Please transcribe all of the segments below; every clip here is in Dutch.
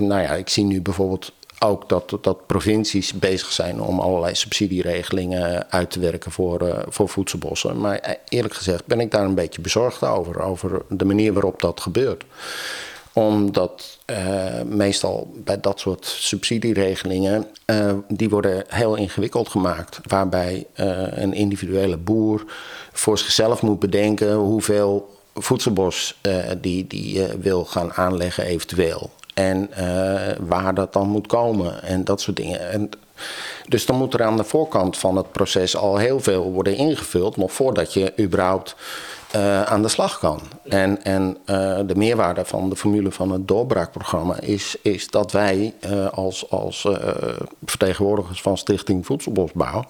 nou ja, ik zie nu bijvoorbeeld ook dat, dat provincies bezig zijn om allerlei subsidieregelingen uit te werken voor, uh, voor voedselbossen. Maar eerlijk gezegd ben ik daar een beetje bezorgd over, over de manier waarop dat gebeurt omdat uh, meestal bij dat soort subsidieregelingen, uh, die worden heel ingewikkeld gemaakt. Waarbij uh, een individuele boer voor zichzelf moet bedenken hoeveel voedselbos die, die wil gaan aanleggen eventueel. En waar dat dan moet komen en dat soort dingen. En, dus dan moet er aan de voorkant van het proces al heel veel worden ingevuld, nog voordat je überhaupt uh, aan de slag kan. En, en uh, de meerwaarde van de formule van het doorbraakprogramma is, is dat wij als, als vertegenwoordigers van Stichting Voedselbosbouw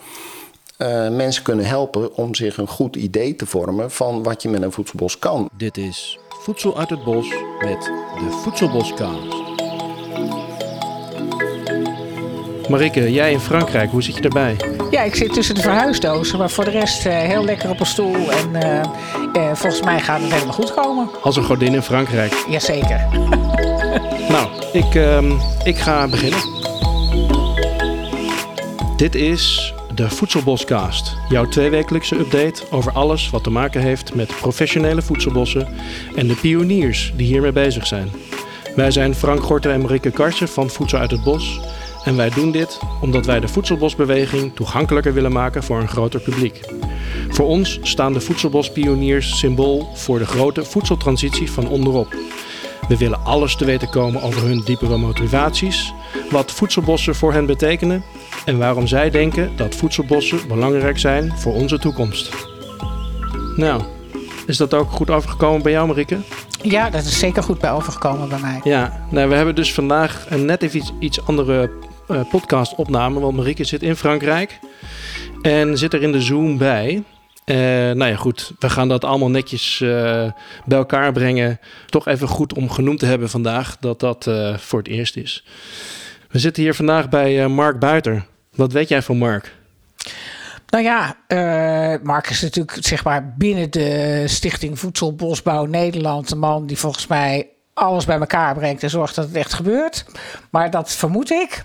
mensen kunnen helpen om zich een goed idee te vormen van wat je met een voedselbos kan. Dit is Voedsel uit het Bos met de Voedselboskaas. Marike, jij in Frankrijk, hoe zit je erbij? Ja, ik zit tussen de verhuisdozen, maar voor de rest uh, heel lekker op een stoel. En uh, uh, volgens mij gaat het helemaal goed komen. Als een godin in Frankrijk. Jazeker. nou, ik, ehm, ik ga beginnen. Dit is de Voedselboscast. Jouw tweewekelijkse update over alles wat te maken heeft met professionele voedselbossen en de pioniers die hiermee bezig zijn. Wij zijn Frank Gorter en Marike Karsen van Voedsel uit het Bos. En wij doen dit omdat wij de voedselbosbeweging toegankelijker willen maken voor een groter publiek. Voor ons staan de voedselbospioniers symbool voor de grote voedseltransitie van onderop. We willen alles te weten komen over hun diepere motivaties, wat voedselbossen voor hen betekenen en waarom zij denken dat voedselbossen belangrijk zijn voor onze toekomst. Nou, is dat ook goed overgekomen bij jou, Marike? Ja, dat is zeker goed bij overgekomen bij mij. Ja, nou, we hebben dus vandaag een net even iets, iets andere uh, podcastopname. Want Marieke zit in Frankrijk en zit er in de Zoom bij. Uh, nou ja, goed, we gaan dat allemaal netjes uh, bij elkaar brengen. Toch even goed om genoemd te hebben vandaag dat dat uh, voor het eerst is. We zitten hier vandaag bij Mark Buiter. Wat weet jij van Mark? Nou ja, uh, Mark is natuurlijk zeg maar binnen de Stichting Voedselbosbouw Nederland een man die volgens mij alles bij elkaar brengt en zorgt dat het echt gebeurt. Maar dat vermoed ik.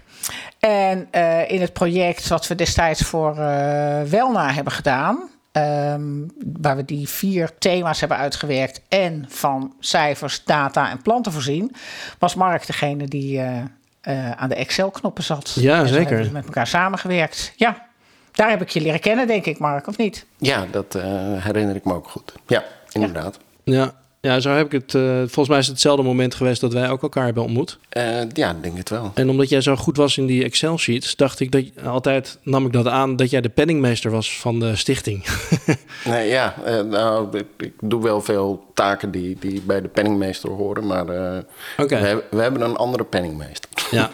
En uh, in het project wat we destijds voor uh, Welna hebben gedaan, um, waar we die vier thema's hebben uitgewerkt en van cijfers, data en planten voorzien, was Mark degene die aan de Excel-knoppen zat. Ja, en zeker. We met elkaar samengewerkt. Ja, daar heb ik je leren kennen, denk ik, Mark, of niet? Ja, dat herinner ik me ook goed. Ja, inderdaad. Ja. ja. Ja, zo heb ik het. Uh, volgens mij is het hetzelfde moment geweest dat wij ook elkaar hebben ontmoet. Uh, ja, denk het wel. En omdat jij zo goed was in die Excel-sheets, dacht ik dat altijd, nam ik dat aan, dat jij de penningmeester was van de stichting. nee, ja, uh, nou, ik, ik, doe wel veel taken die, die bij de penningmeester horen, maar okay. we, hebben, we hebben een andere penningmeester. Ja.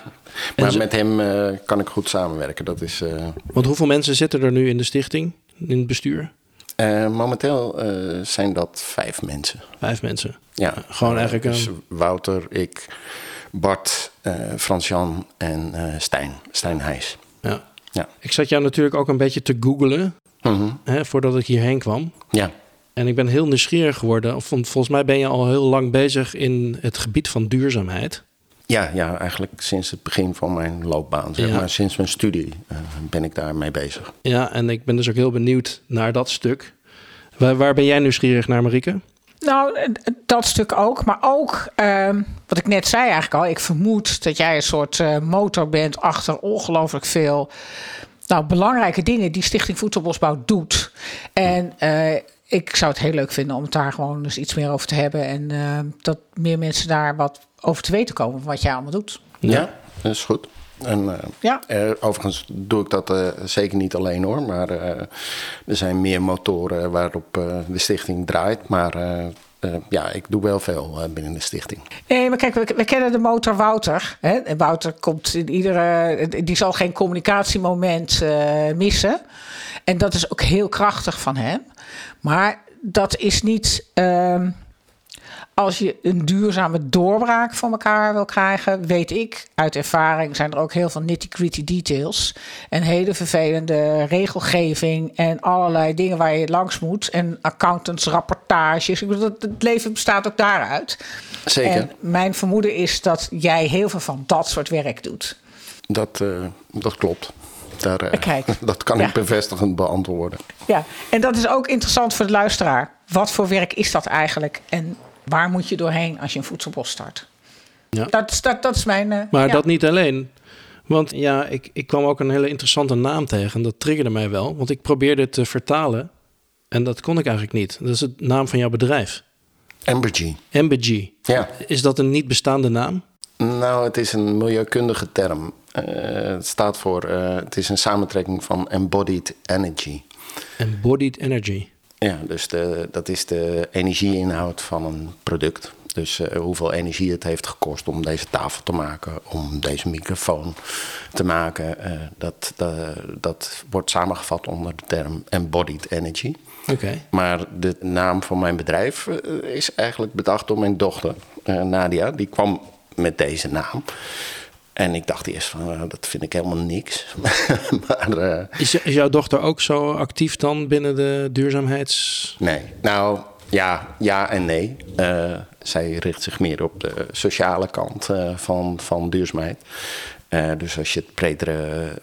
maar zo... met hem kan ik goed samenwerken. Dat is, Want hoeveel mensen zitten er nu in de stichting, in het bestuur? Uh, momenteel zijn dat vijf mensen. Vijf mensen? Ja. Gewoon eigenlijk dus. Wouter, ik, Bart, Frans-Jan en Stijn. Stijn Heijs. Ja. ja. Ik zat jou natuurlijk ook een beetje te googlen hè, voordat ik hierheen kwam. Ja. En ik ben heel nieuwsgierig geworden. Volgens mij ben je al heel lang bezig in het gebied van duurzaamheid. Ja, ja, eigenlijk sinds het begin van mijn loopbaan. Zeg Ja. maar sinds mijn studie uh, ben ik daarmee bezig. Ja, en ik ben dus ook heel benieuwd naar dat stuk. Waar, waar ben jij nieuwsgierig naar, Marieke? Nou, dat stuk ook. Maar ook, uh, wat ik net zei eigenlijk al. Ik vermoed dat jij een soort uh, motor bent achter ongelooflijk veel... Nou, belangrijke dingen die Stichting Voedselbosbouw doet. En uh, ik zou het heel leuk vinden om het daar gewoon eens iets meer over te hebben. En uh, dat meer mensen daar wat over te weten komen van wat jij allemaal doet. Ja, ja dat is goed. En, uh, ja. uh, overigens doe ik dat uh, zeker niet alleen hoor. Maar er zijn meer motoren waarop de stichting draait. Maar ja, ik doe wel veel binnen de stichting. Nee, maar kijk, we, we kennen de motor Wouter. Hè? En Wouter komt in iedere. Die zal geen communicatiemoment missen. En dat is ook heel krachtig van hem. Maar dat is niet. Als je een duurzame doorbraak voor elkaar wil krijgen, weet ik uit ervaring, zijn er ook heel veel nitty-gritty details. En hele vervelende regelgeving en allerlei dingen waar je langs moet. En accountantsrapportages. Ik bedoel, het leven bestaat ook daaruit. Zeker. En mijn vermoeden is dat jij heel veel van dat soort werk doet. Dat, uh, dat klopt. Daar, uh, Kijk. dat kan Ja. ik bevestigend beantwoorden. Ja, en dat is ook interessant voor de luisteraar. Wat voor werk is dat eigenlijk? En waar moet je doorheen als je een voedselbos start? Ja. Dat, is- dat, dat is mijn. eh, Maar ja. dat niet alleen. Want ja, ik, ik kwam ook een hele interessante naam tegen. En dat triggerde mij wel. Want ik probeerde te vertalen. En dat kon ik eigenlijk niet. Dat is het naam van jouw bedrijf. Embergy. Embergy. Ja. Is dat een niet bestaande naam? Nou, het is een milieukundige term. Eh, het staat voor, eh, het is een samentrekking van embodied energy. Embodied Energy. Ja, dus de, dat is de energieinhoud van een product. Dus eh, hoeveel energie het heeft gekost om deze tafel te maken, om deze microfoon te maken. eh, dat, dat, dat wordt samengevat onder de term embodied energy. Oké. Maar de naam van mijn bedrijf eh, is eigenlijk bedacht door mijn dochter, Nadia. Die kwam met deze naam. En ik dacht eerst van, eh, dat vind ik helemaal niks. maar eh, Is, is jouw dochter ook zo actief dan binnen de duurzaamheids... nee, nou ja, ja en nee. Eh, zij richt zich meer op de sociale kant van, van duurzaamheid. Dus als je het bredere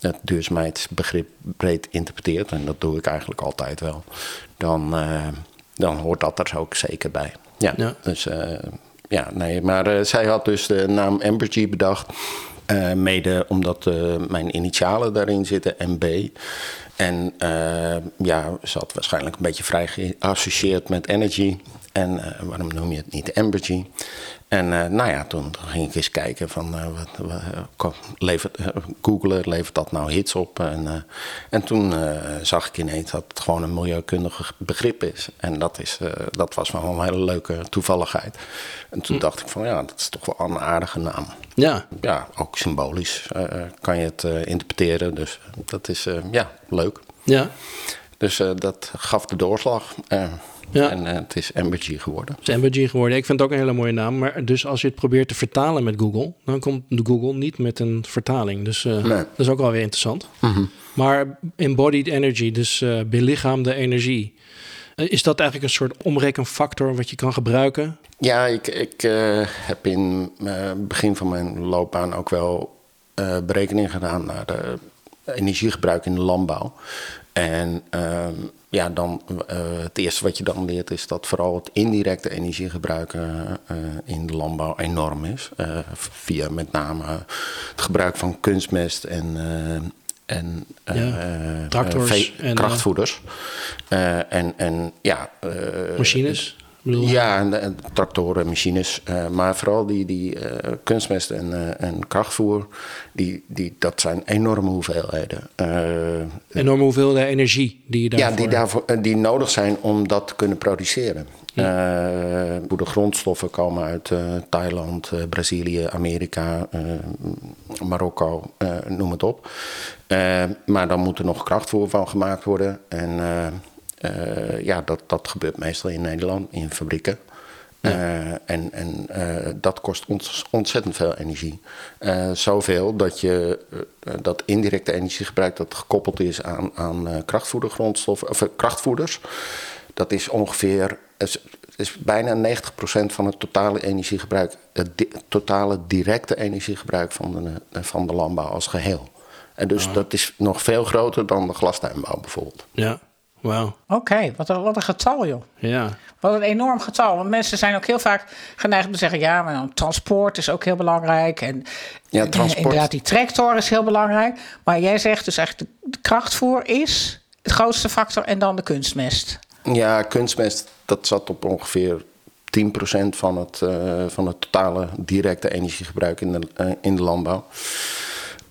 het duurzaamheidsbegrip breed interpreteert, en dat doe ik eigenlijk altijd wel, dan, dan hoort dat er ook zeker bij. Ja, Ja. dus ja, nee, maar eh, zij had dus de naam Embergy bedacht. eh, mede omdat eh, mijn initialen daarin zitten, MB. En ja, ze had waarschijnlijk een beetje vrij geassocieerd met energy. En waarom noem je het niet Embergy? En eh, nou ja, toen, toen ging ik eens kijken van eh, wat, wat, levert, eh, googlen, levert dat nou hits op? En, en toen zag ik ineens dat het gewoon een milieukundig begrip is. En dat, is, dat was wel een hele leuke toevalligheid. En toen dacht ik van ja, dat is toch wel een aardige naam. Ja, Ja, ook symbolisch kan je het interpreteren. Dus dat is ja, leuk. ja. Dus dat gaf de doorslag. Ja. En eh, het is Embergy geworden. Het is geworden. Ik vind het ook een hele mooie naam. Maar dus als je het probeert te vertalen met Google... dan komt Google niet met een vertaling. Dus eh, Nee. dat is ook wel weer interessant. Maar embodied energy, dus eh belichaamde energie... is dat eigenlijk een soort omrekenfactor wat je kan gebruiken? Ja, ik, ik heb in het begin van mijn loopbaan ook wel berekeningen gedaan naar de energiegebruik in de landbouw. En ehm, ja, dan eh, het eerste wat je dan leert is dat vooral het indirecte energiegebruik eh, in de landbouw enorm is. Eh, via met name het gebruik van kunstmest en, en Ja, tractors en, krachtvoeders. En, en ja, Machines? Bedoel, ja, en, en tractoren, machines. eh, maar vooral die, die eh, kunstmest en, eh, en krachtvoer, die, die, dat zijn enorme hoeveelheden. Eh, Enorme hoeveelheid energie die je daarvoor... ja, die, daarvoor, eh, die nodig zijn om dat te kunnen produceren. Eh, hoe de grondstoffen komen uit eh, Thailand, eh, Brazilië, Amerika, eh, Marokko, eh, noem het op. Eh, maar dan moet er nog krachtvoer van gemaakt worden. En eh, ja, dat, dat gebeurt meestal in Nederland, in fabrieken. Eh, en en eh, dat kost ons ontzettend veel energie. Zoveel dat je dat indirecte energiegebruik dat gekoppeld is aan, aan krachtvoedergrondstoffen of krachtvoeders. Dat is ongeveer is, is bijna 90% van het totale energiegebruik, het di- totale directe energiegebruik van de, van de landbouw als geheel. En dus dat is nog veel groter dan de glastuinbouw bijvoorbeeld. Ja, wauw. Oké, wat, een- wat een getal, joh. Ja, Wat een enorm getal. Want mensen zijn ook heel vaak geneigd om te zeggen: ja, maar dan transport is ook heel belangrijk. En Ja, en, transport. inderdaad, die tractor is heel belangrijk. Maar jij zegt dus eigenlijk: de, de krachtvoer is het grootste factor en dan de kunstmest. Ja, kunstmest, dat zat op ongeveer 10% van het, eh, van het totale directe energiegebruik in de, eh, in de landbouw.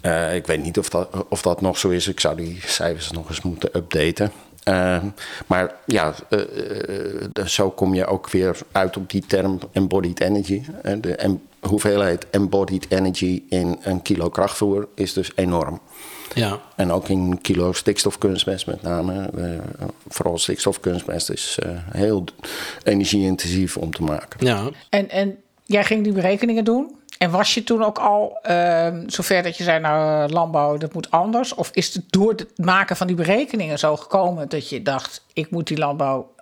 Eh, ik weet niet of dat, of dat nog zo is. Ik zou die cijfers nog eens moeten updaten. Eh, maar ja, eh, eh, dus zo kom je ook weer uit op die term embodied energy. Eh, de em- hoeveelheid embodied energy in een kilo krachtvoer is dus enorm. Ja. En ook in kilo stikstofkunstmest met name. Uh, vooral stikstofkunstmest is uh, heel energie-intensief om te maken. Ja. En, en jij ging die berekeningen doen? En was je toen ook al uh, zover dat je zei, nou, landbouw, dat moet anders? Of is het door het maken van die berekeningen zo gekomen dat je dacht, ik moet die landbouw,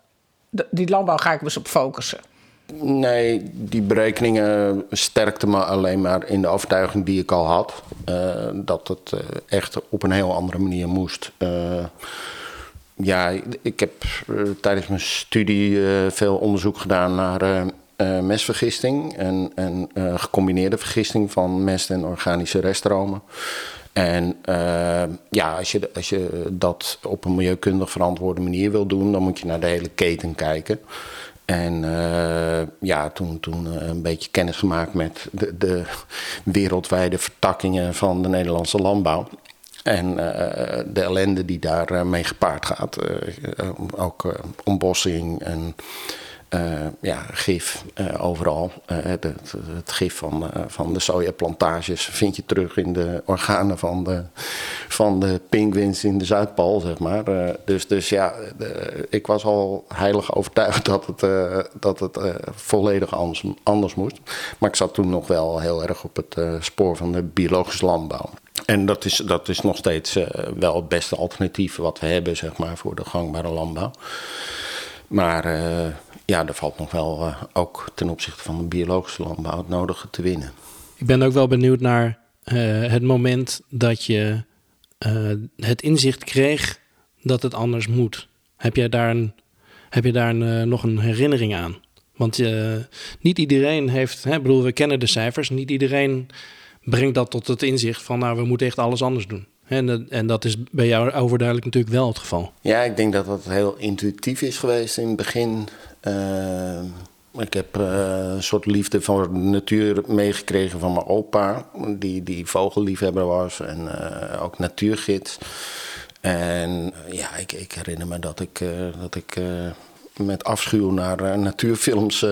die landbouw ga ik dus op focussen? Nee, die berekeningen sterkten me alleen maar in de overtuiging die ik al had. Uh, dat het uh, echt op een heel andere manier moest. Ja, ik heb tijdens mijn studie veel onderzoek gedaan naar mestvergisting en, en gecombineerde vergisting van mest en organische reststromen. En ja, als je, als je dat op een milieukundig verantwoorde manier wil doen, dan moet je naar de hele keten kijken. En uh, ja, toen, toen uh, een beetje kennis gemaakt met de, de, wereldwijde vertakkingen van de Nederlandse landbouw. En uh, de ellende die daarmee mee gepaard gaat. ook ontbossing en uh, ja, gif uh, overal. Uh, het, het, gif van, van de sojaplantages vind je terug in de organen van de, van de pinguïns in de Zuidpool, zeg maar. dus, dus ja, de, ik was al heilig overtuigd dat het, dat het volledig anders, anders moest. Maar ik zat toen nog wel heel erg op het spoor van de biologische landbouw. En dat is, dat is nog steeds wel het beste alternatief wat we hebben, zeg maar, voor de gangbare landbouw. Maar ja, er valt nog wel uh, ook ten opzichte van de biologische landbouw het nodige te winnen. Ik ben ook wel benieuwd naar uh, het moment dat je uh, het inzicht kreeg dat het anders moet. Heb jij daar, een, heb je daar een, nog een herinnering aan? Want niet iedereen heeft, hè, bedoel, we kennen de cijfers, niet iedereen brengt dat tot het inzicht van, nou, we moeten echt alles anders doen. En, en dat is bij jou overduidelijk natuurlijk wel het geval. Ja, ik denk dat dat heel intuïtief is geweest in het begin. Uh, ik heb uh, een soort liefde voor de natuur meegekregen van mijn opa, die, die vogelliefhebber was en uh, ook natuurgids. En ja, ik, ik, herinner me dat ik, dat ik met afschuw naar natuurfilms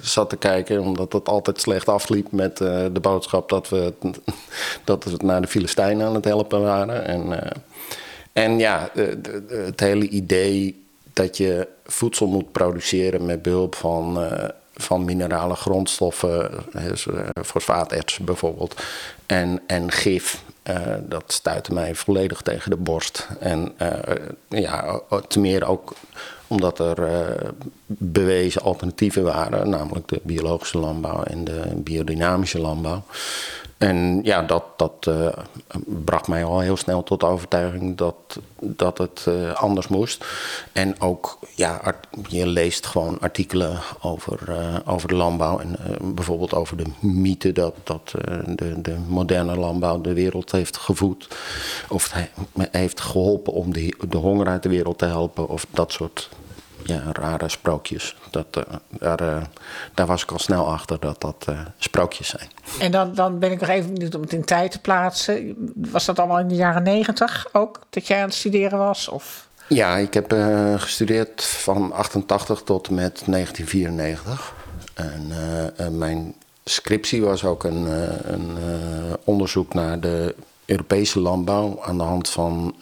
zat te kijken, omdat het altijd slecht afliep met de boodschap dat we, dat we naar de Filistijnen aan het helpen waren. En, en ja, het hele idee dat je voedsel moet produceren met behulp van, uh, van minerale grondstoffen, uh, fosfaatertsen bijvoorbeeld, en, en gif. Uh, dat stuitte mij volledig tegen de borst. En ja, te meer ook omdat er bewezen alternatieven waren, namelijk de biologische landbouw en de biodynamische landbouw. En ja, dat, dat uh, bracht mij al heel snel tot de overtuiging dat, dat het uh, anders moest. En ook, ja, je leest gewoon artikelen over, uh, over de landbouw. En bijvoorbeeld over de mythe dat, dat de, de moderne landbouw de wereld heeft gevoed. Of heeft geholpen om de, de honger uit de wereld te helpen. Of dat soort ja, rare sprookjes. Dat, uh, daar, uh, daar was ik al snel achter dat dat uh, sprookjes zijn. En dan, dan ben ik nog even benieuwd om het in tijd te plaatsen. Was dat allemaal in de jaren negentig ook, dat jij aan het studeren was? Of? Ja, ik heb gestudeerd van 88 tot met 1994. En mijn scriptie was ook een, een onderzoek naar de Europese landbouw aan de hand van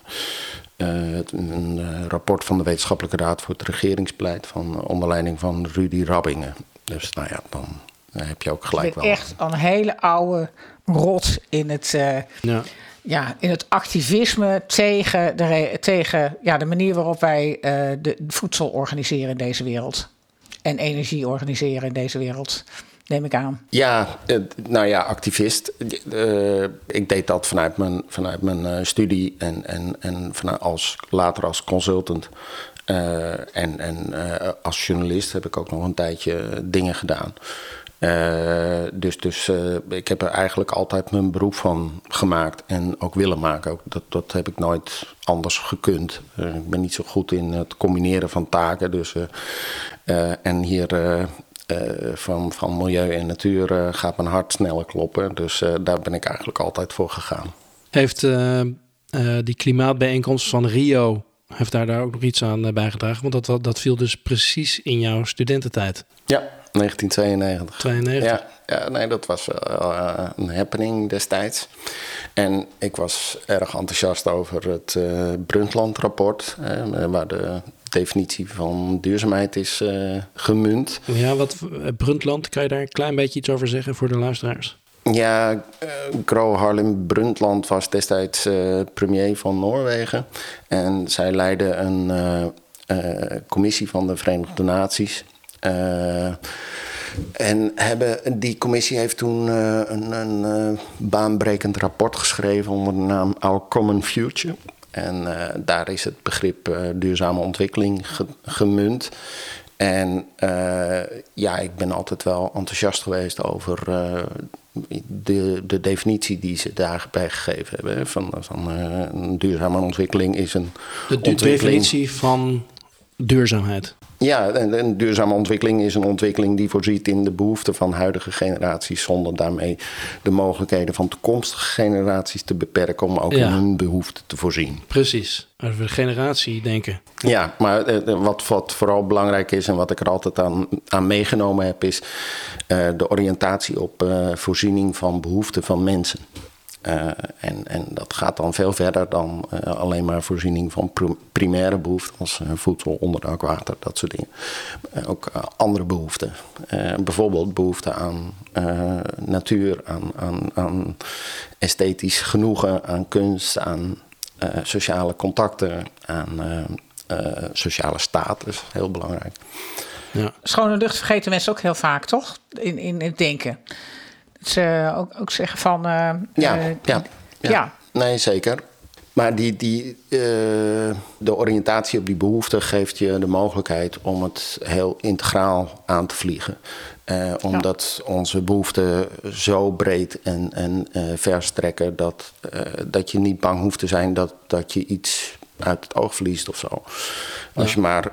uh, een uh, rapport van de Wetenschappelijke Raad voor het Regeringsbeleid van uh, onder leiding van Rudy Rabbingen. Dus nou ja, dan heb je ook gelijk wel. Echt een hele oude rot in het, ja. Ja, in het activisme tegen, de, tegen ja, de manier waarop wij de voedsel organiseren in deze wereld. En energie organiseren in deze wereld neem ik aan. Ja, nou ja, activist. Uh, ik deed dat vanuit mijn, vanuit mijn uh, studie en, en, en vanuit als, later als consultant. En en als journalist heb ik ook nog een tijdje dingen gedaan. dus dus ik heb er eigenlijk altijd mijn beroep van gemaakt en ook willen maken. Dat, dat heb ik nooit anders gekund. ik ben niet zo goed in het combineren van taken. Dus, en hier van, van milieu en natuur uh, gaat mijn hart sneller kloppen. Dus uh, daar ben ik eigenlijk altijd voor gegaan. Heeft die klimaatbijeenkomst van Rio, heeft daar, daar ook nog iets aan bijgedragen? Want dat, dat viel dus precies in jouw studententijd. Ja, 1992. 92. Ja, ja, nee, dat was uh, een happening destijds. En ik was erg enthousiast over het uh, Brundtland-rapport, waar de definitie van duurzaamheid is gemunt. Ja, wat Brundtland, kan je daar een klein beetje iets over zeggen voor de luisteraars? Ja, uh, Gro Harlem Brundtland was destijds premier van Noorwegen. En zij leidde een commissie van de Verenigde Naties. En hebben, die commissie heeft toen uh, een, een uh, baanbrekend rapport geschreven onder de naam Our Common Future. En uh, daar is het begrip duurzame ontwikkeling ge, gemunt. En ja, ik ben altijd wel enthousiast geweest over de, de definitie die ze daarbij gegeven hebben. Van, van een duurzame ontwikkeling is een. De, de definitie van duurzaamheid. Ja, een, duurzame ontwikkeling is een ontwikkeling die voorziet in de behoeften van huidige generaties, zonder daarmee de mogelijkheden van toekomstige generaties te beperken om ook in hun behoeften te voorzien. Precies, over de generatie denken. Ja, maar eh, wat, wat vooral belangrijk is en wat ik er altijd aan, aan meegenomen heb, is uh, de oriëntatie op uh, voorziening van behoeften van mensen. Uh, en, en dat gaat dan veel verder dan uh, alleen maar voorziening van primaire behoeften als uh, voedsel, onderdak, water, dat soort dingen. ook andere behoeften. bijvoorbeeld behoefte aan natuur, aan, aan, aan esthetisch genoegen, aan kunst, aan sociale contacten, aan sociale status, heel belangrijk. Ja. Schone lucht vergeten mensen ook heel vaak, toch? In, in het denken ze ook, ook zeggen van. Uh, ja, uh, ja, ja, ja, Nee, zeker. Maar die, die, uh, de oriëntatie op die behoeften geeft je de mogelijkheid om het heel integraal aan te vliegen. omdat ja. onze behoeften zo breed en, en verstrekken dat, dat je niet bang hoeft te zijn dat, dat je iets uit het oog verliest of zo. Als je maar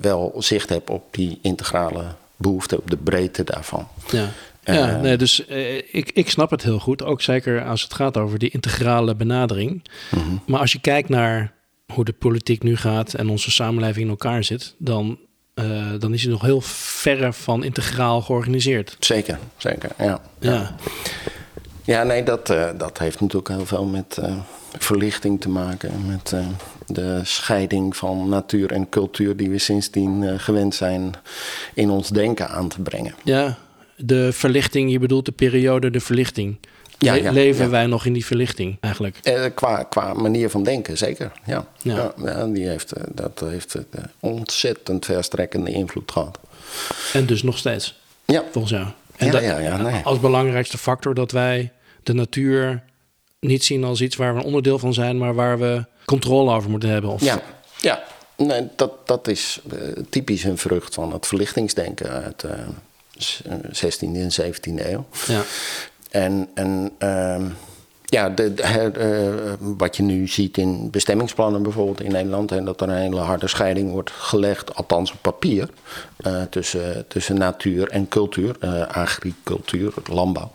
wel zicht hebt op die integrale behoeften, op de breedte daarvan. Ja. Ja, nee, dus uh, ik, ik snap het heel goed. Ook zeker als het gaat over die integrale benadering. Uh -huh. Maar als je kijkt naar hoe de politiek nu gaat en onze samenleving in elkaar zit, dan, uh, dan is het nog heel verre van integraal georganiseerd. Zeker, zeker. Ja, ja. ja nee, dat, dat heeft natuurlijk heel veel met verlichting te maken. Met de scheiding van natuur en cultuur die we sindsdien gewend zijn in ons denken aan te brengen. Ja, de verlichting, je bedoelt de periode de verlichting. Ja, ja, leven wij nog in die verlichting eigenlijk? Eh, qua, qua manier van denken, zeker. Ja. Ja. die heeft, eh, dat heeft uh, ontzettend verstrekkende invloed gehad. En dus nog steeds? Ja. Volgens jou? En ja, ja, ja, nee. Als belangrijkste factor dat wij de natuur niet zien als iets waar we een onderdeel van zijn, maar waar we controle over moeten hebben. Of... Ja, ja. Nee, dat, dat is uh, typisch een vrucht van het verlichtingsdenken uit, uh, 16e en 17e eeuw. Ja. En, en uh, ja, de, de, uh, wat je nu ziet in bestemmingsplannen bijvoorbeeld in Nederland, en dat er een hele harde scheiding wordt gelegd, althans op papier, uh, tussen, tussen natuur en cultuur, uh, agricultuur, landbouw.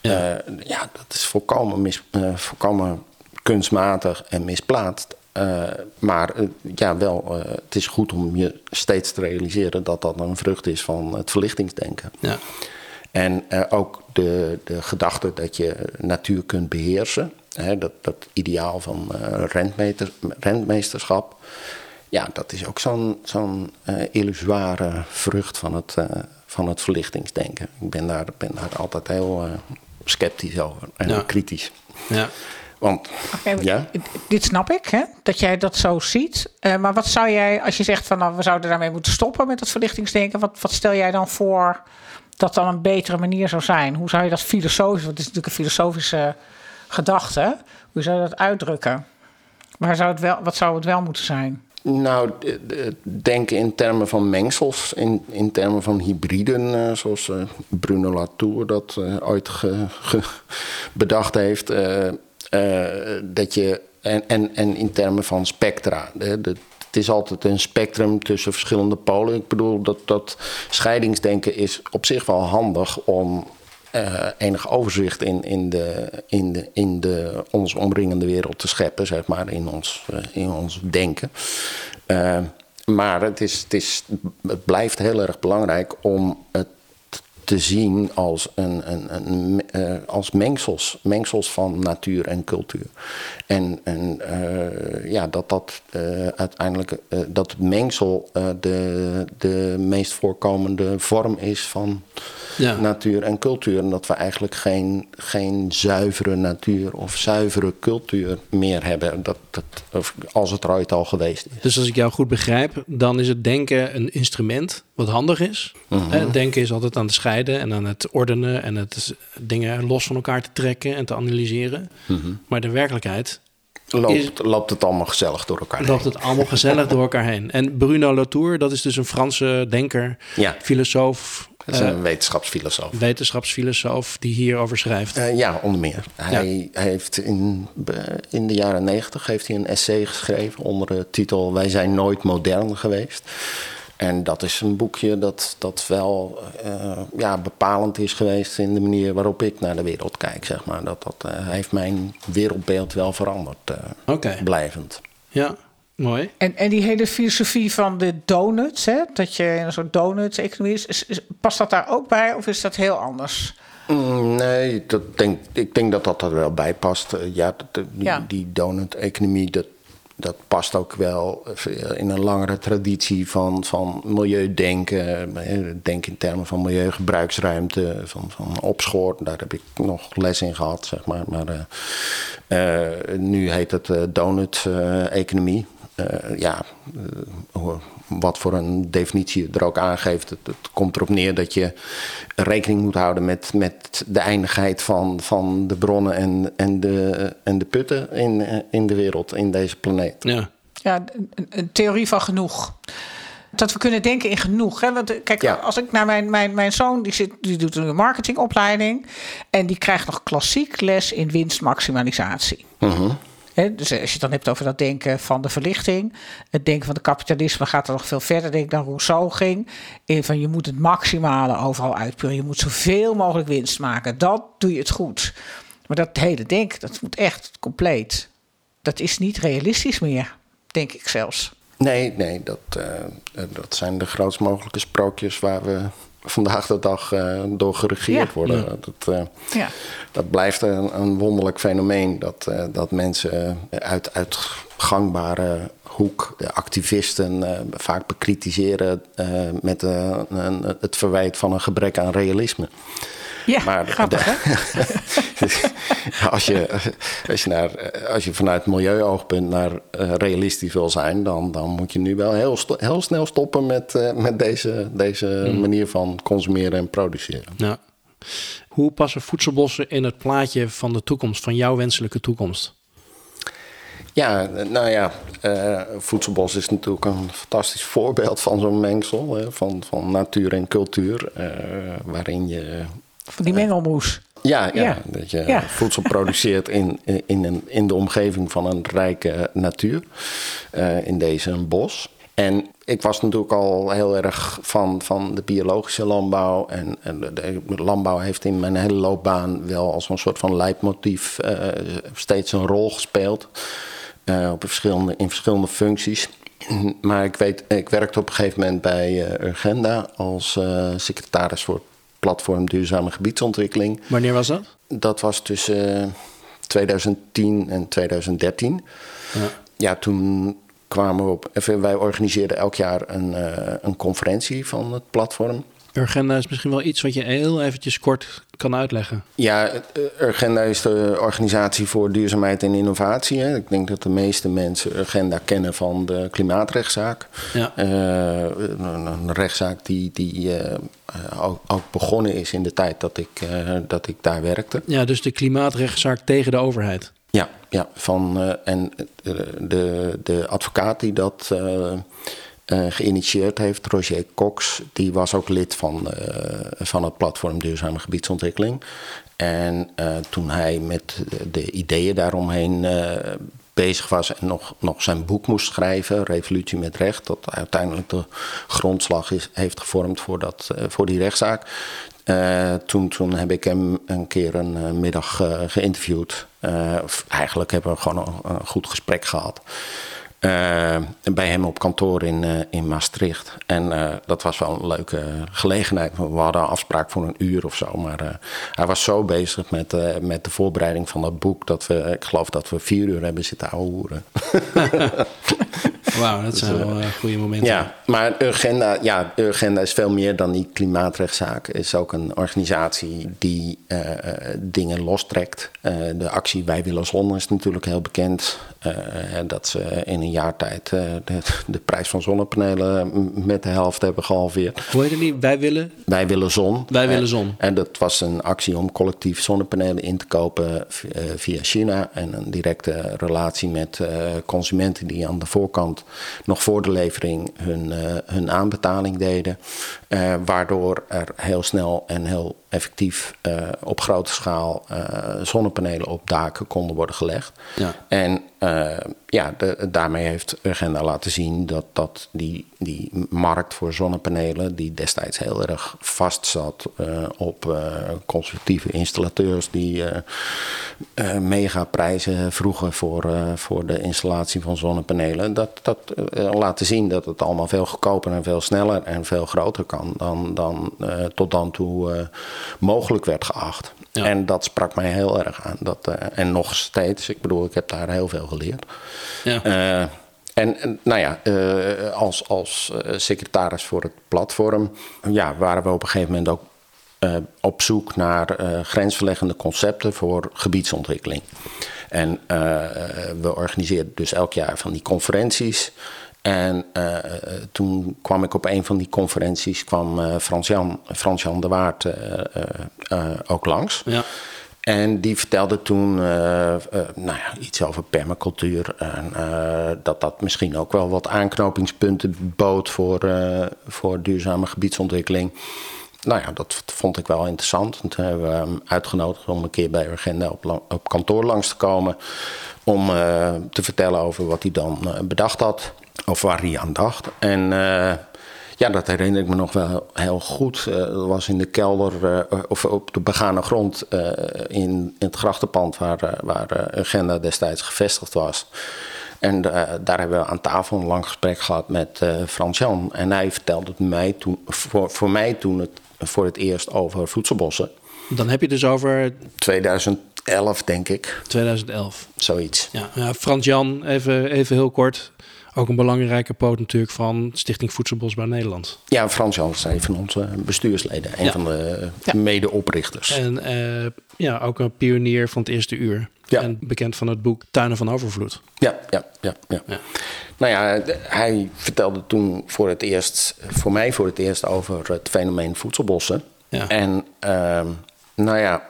Ja. ja, dat is volkomen, mis, volkomen kunstmatig en misplaatst. Uh, maar uh, ja, wel, uh, het is goed om je steeds te realiseren dat dat een vrucht is van het verlichtingsdenken. Ja. En ook de, de gedachte dat je natuur kunt beheersen, hè, dat, dat ideaal van rentmeesterschap, ja, dat is ook zo'n zo'n illusoire vrucht van het, van het verlichtingsdenken. Ik ben daar, ben daar altijd heel sceptisch over en ja. kritisch. Ja. Want, okay, ja? Dit snap ik, hè? dat jij dat zo ziet. Uh, maar wat zou jij, als je zegt van nou, we zouden daarmee moeten stoppen met het verlichtingsdenken, wat, wat stel jij dan voor dat dan een betere manier zou zijn? Hoe zou je dat filosofisch, want het is natuurlijk een filosofische gedachte, hoe zou je dat uitdrukken? Waar zou het wel, wat zou het wel moeten zijn? Nou, denken in termen van mengsels, in, in termen van hybriden, uh, zoals uh, Bruno Latour dat ooit ge, ge bedacht heeft. Uh, dat je, en, en, en in termen van spectra. Het is altijd een spectrum tussen verschillende polen. Ik bedoel, dat, dat scheidingsdenken is op zich wel handig om uh, enig overzicht in, in, de, in, de, in de ons omringende wereld te scheppen, zeg maar, in ons, uh, in ons denken. Maar het, is, het, is, het blijft heel erg belangrijk om het te zien als, een, een, een, uh, als mengsels, mengsels van natuur en cultuur. En, uh, ja, dat dat uh, uiteindelijk dat mengsel de, de meest voorkomende vorm is van ja. natuur en cultuur. En dat we eigenlijk geen, geen zuivere natuur of zuivere cultuur meer hebben. Dat, dat, of als het er ooit al geweest is. Dus als ik jou goed begrijp, dan is het denken een instrument wat handig is. Mm Denken is altijd aan het scheiden en aan het ordenen en het dingen los van elkaar te trekken en te analyseren. Mhm. Maar de werkelijkheid Loopt, loopt het allemaal gezellig door elkaar heen. Loopt het allemaal gezellig door elkaar heen. En Bruno Latour, dat is dus een Franse denker, ja. filosoof. Dat is een wetenschapsfilosoof. Wetenschapsfilosoof die hierover schrijft. Uh, ja, onder meer. Hij, hij heeft in, in de jaren negentig heeft hij een essay geschreven onder de titel Wij zijn nooit modern geweest. En dat is een boekje dat, dat wel uh, ja, bepalend is geweest in de manier waarop ik naar de wereld kijk. Zeg maar. dat, dat uh, heeft mijn wereldbeeld wel veranderd, uh, okay. blijvend. Ja, mooi. En, en die hele filosofie van de donuts, hè? dat je in een soort donuts-economie is, is, is, past dat daar ook bij of is dat heel anders? Mm, nee, dat denk, ik denk dat dat er wel bij past. ja, die, Ja. die donut-economie, dat, dat past ook wel in een langere traditie van, van milieudenken. Denk in termen van milieugebruiksruimte, van, van opschoor. Daar heb ik nog les in gehad, zeg maar. Maar uh, uh, nu heet het uh, donut-economie. ja, wat voor een definitie er ook aangeeft. Het, het, komt erop neer dat je rekening moet houden met, met de eindigheid van, van de bronnen en, en, de, en de putten in, in de wereld, in deze planeet. Ja, ja een, een theorie van genoeg. Dat we kunnen denken in genoeg. Hè? Want kijk, ja. als ik naar mijn, mijn, mijn zoon, die, zit, die doet een marketingopleiding. En die krijgt nog klassiek les in winstmaximalisatie. Uh -huh. Dus als je het dan hebt over dat denken van de verlichting, het denken van de kapitalisme gaat er nog veel verder, denk ik, dan Rousseau ging. In van je moet het maximale overal uitpuren. Je moet zoveel mogelijk winst maken. Dat doe je het goed. Maar dat hele denken, dat moet echt compleet. Dat is niet realistisch meer, denk ik zelfs. Nee, nee, dat, uh, dat zijn de grootst mogelijke sprookjes waar we vandaag de dag uh, door geregeerd Ja. worden. Ja. Dat, uh, Ja. dat blijft een, een wonderlijk fenomeen. Dat, uh, dat mensen uit, uit gangbare hoek, de activisten, uh, vaak bekritiseren uh, met uh, een, het verwijt van een gebrek aan realisme. Ja, grappig hè? als, je, als, je naar, als je vanuit milieuoogpunt naar realistisch wil zijn, dan, dan moet je nu wel heel, sto- heel snel stoppen met, met deze, deze Mm. manier van consumeren en produceren. Ja. Hoe passen voedselbossen in het plaatje van de toekomst, van jouw wenselijke toekomst? Ja, nou ja, uh, voedselbos is natuurlijk een fantastisch voorbeeld van zo'n mengsel hè, van, van natuur en cultuur, uh, waarin je. Van die mengelmoes. Ja, ja, Ja. dat je Ja. voedsel produceert in, in, een, in de omgeving van een rijke natuur, uh, in deze een bos. En ik was natuurlijk al heel erg van, van de biologische landbouw. En, en de, de landbouw heeft in mijn hele loopbaan wel als een soort van leidmotief uh, steeds een rol gespeeld. Uh, op verschillende, in verschillende functies. Maar ik, weet, ik werkte op een gegeven moment bij Urgenda als secretaris voor platform Duurzame Gebiedsontwikkeling. Wanneer was dat? Dat was tussen 2010 en 2013. Ja. ja, toen kwamen we op. Even, wij organiseerden elk jaar een, uh, een conferentie van het platform. Urgenda is misschien wel iets wat je heel eventjes kort kan uitleggen. Ja, Urgenda is de organisatie voor duurzaamheid en innovatie. Hè. Ik denk dat de meeste mensen Urgenda kennen van de klimaatrechtszaak. Ja. Uh, een, rechtszaak die, die uh, ook, ook, begonnen is in de tijd dat ik, uh, dat ik daar werkte. Ja, dus de klimaatrechtszaak tegen de overheid. Ja, ja van, en de, de advocaat die dat uh, geïnitieerd heeft, Roger Cox, die was ook lid van, van het platform Duurzame Gebiedsontwikkeling. En toen hij met de ideeën daaromheen bezig was en nog, nog zijn boek moest schrijven, Revolutie met Recht, dat uiteindelijk de grondslag is, heeft gevormd voor, dat, voor die rechtszaak. Uh, toen, toen heb ik hem een keer een middag geïnterviewd. eigenlijk hebben we gewoon een, goed gesprek gehad. Uh, bij hem op kantoor in, uh, in Maastricht. En uh, dat was wel een leuke gelegenheid. We hadden een afspraak voor een uur of zo. Maar hij was zo bezig met, met de voorbereiding van dat boek... dat we, ik geloof dat we vier uur hebben zitten ouwehoeren. Wauw, dat zijn dus, wel goede momenten. Ja, maar Urgenda, ja, Urgenda is veel meer dan die klimaatrechtszaak. Het is ook een organisatie die dingen lostrekt. de actie Wij Willen Zon is natuurlijk heel bekend. dat ze in een jaar tijd de, de, prijs van zonnepanelen met de helft hebben gehalveerd. Hoe heet het niet? Wij willen? Wij willen zon. Wij willen zon. En, dat was een actie om collectief zonnepanelen in te kopen via China. En een directe relatie met consumenten die aan de voorkant nog voor de levering hun, hun aanbetaling deden. waardoor er heel snel en heel effectief op grote schaal zonnepanelen op daken konden worden gelegd. Ja. En ja, de, daarmee heeft Urgenda laten zien dat, dat die, die markt voor zonnepanelen, die destijds heel erg vast zat op conservatieve installateurs die uh, mega prijzen vroegen voor, voor de installatie van zonnepanelen, dat, dat laten zien dat het allemaal veel goedkoper en veel sneller en veel groter kan dan, dan tot dan toe mogelijk werd geacht. En dat sprak mij heel erg aan. Dat, en nog steeds, ik bedoel, ik heb daar heel veel geleerd. Ja. Uh, en nou ja, uh, als, als secretaris voor het platform ja, waren we op een gegeven moment ook op zoek naar grensverleggende concepten voor gebiedsontwikkeling. En we organiseerden dus elk jaar van die conferenties. En toen kwam ik op een van die conferenties, kwam Frans-Jan Frans -Jan de Waard ook langs. Ja. En die vertelde toen nou ja, iets over permacultuur. En dat dat misschien ook wel wat aanknopingspunten bood voor, voor duurzame gebiedsontwikkeling. Nou ja, dat vond ik wel interessant. En toen hebben we hem uitgenodigd om een keer bij Agenda op, op kantoor langs te komen. Om te vertellen over wat hij dan bedacht had. Of waar hij aan dacht. En ja, dat herinner ik me nog wel heel goed. Uh, dat was in de kelder, uh, of op de begane grond in, in, het grachtenpand waar, waar Agenda destijds gevestigd was. En daar hebben we aan tafel een lang gesprek gehad met Frans-Jan. En hij vertelde het mij toen, voor, voor mij toen het voor het eerst over voedselbossen. Dan heb je dus over... 2011, denk ik. 2011. Zoiets. Ja, ja Frans-Jan, even, even heel kort ook een belangrijke poot natuurlijk van Stichting Voedselbosbouw Nederland. Ja, Frans Jans, een van onze bestuursleden, een van de ja. medeoprichters. En uh, ja, ook een pionier van het eerste uur. Ja. En bekend van het boek Tuinen van Overvloed. Ja, ja, ja, ja. ja. Nou ja, hij vertelde toen voor het eerst, voor mij voor het eerst over het fenomeen voedselbossen. Ja. En uh, nou ja,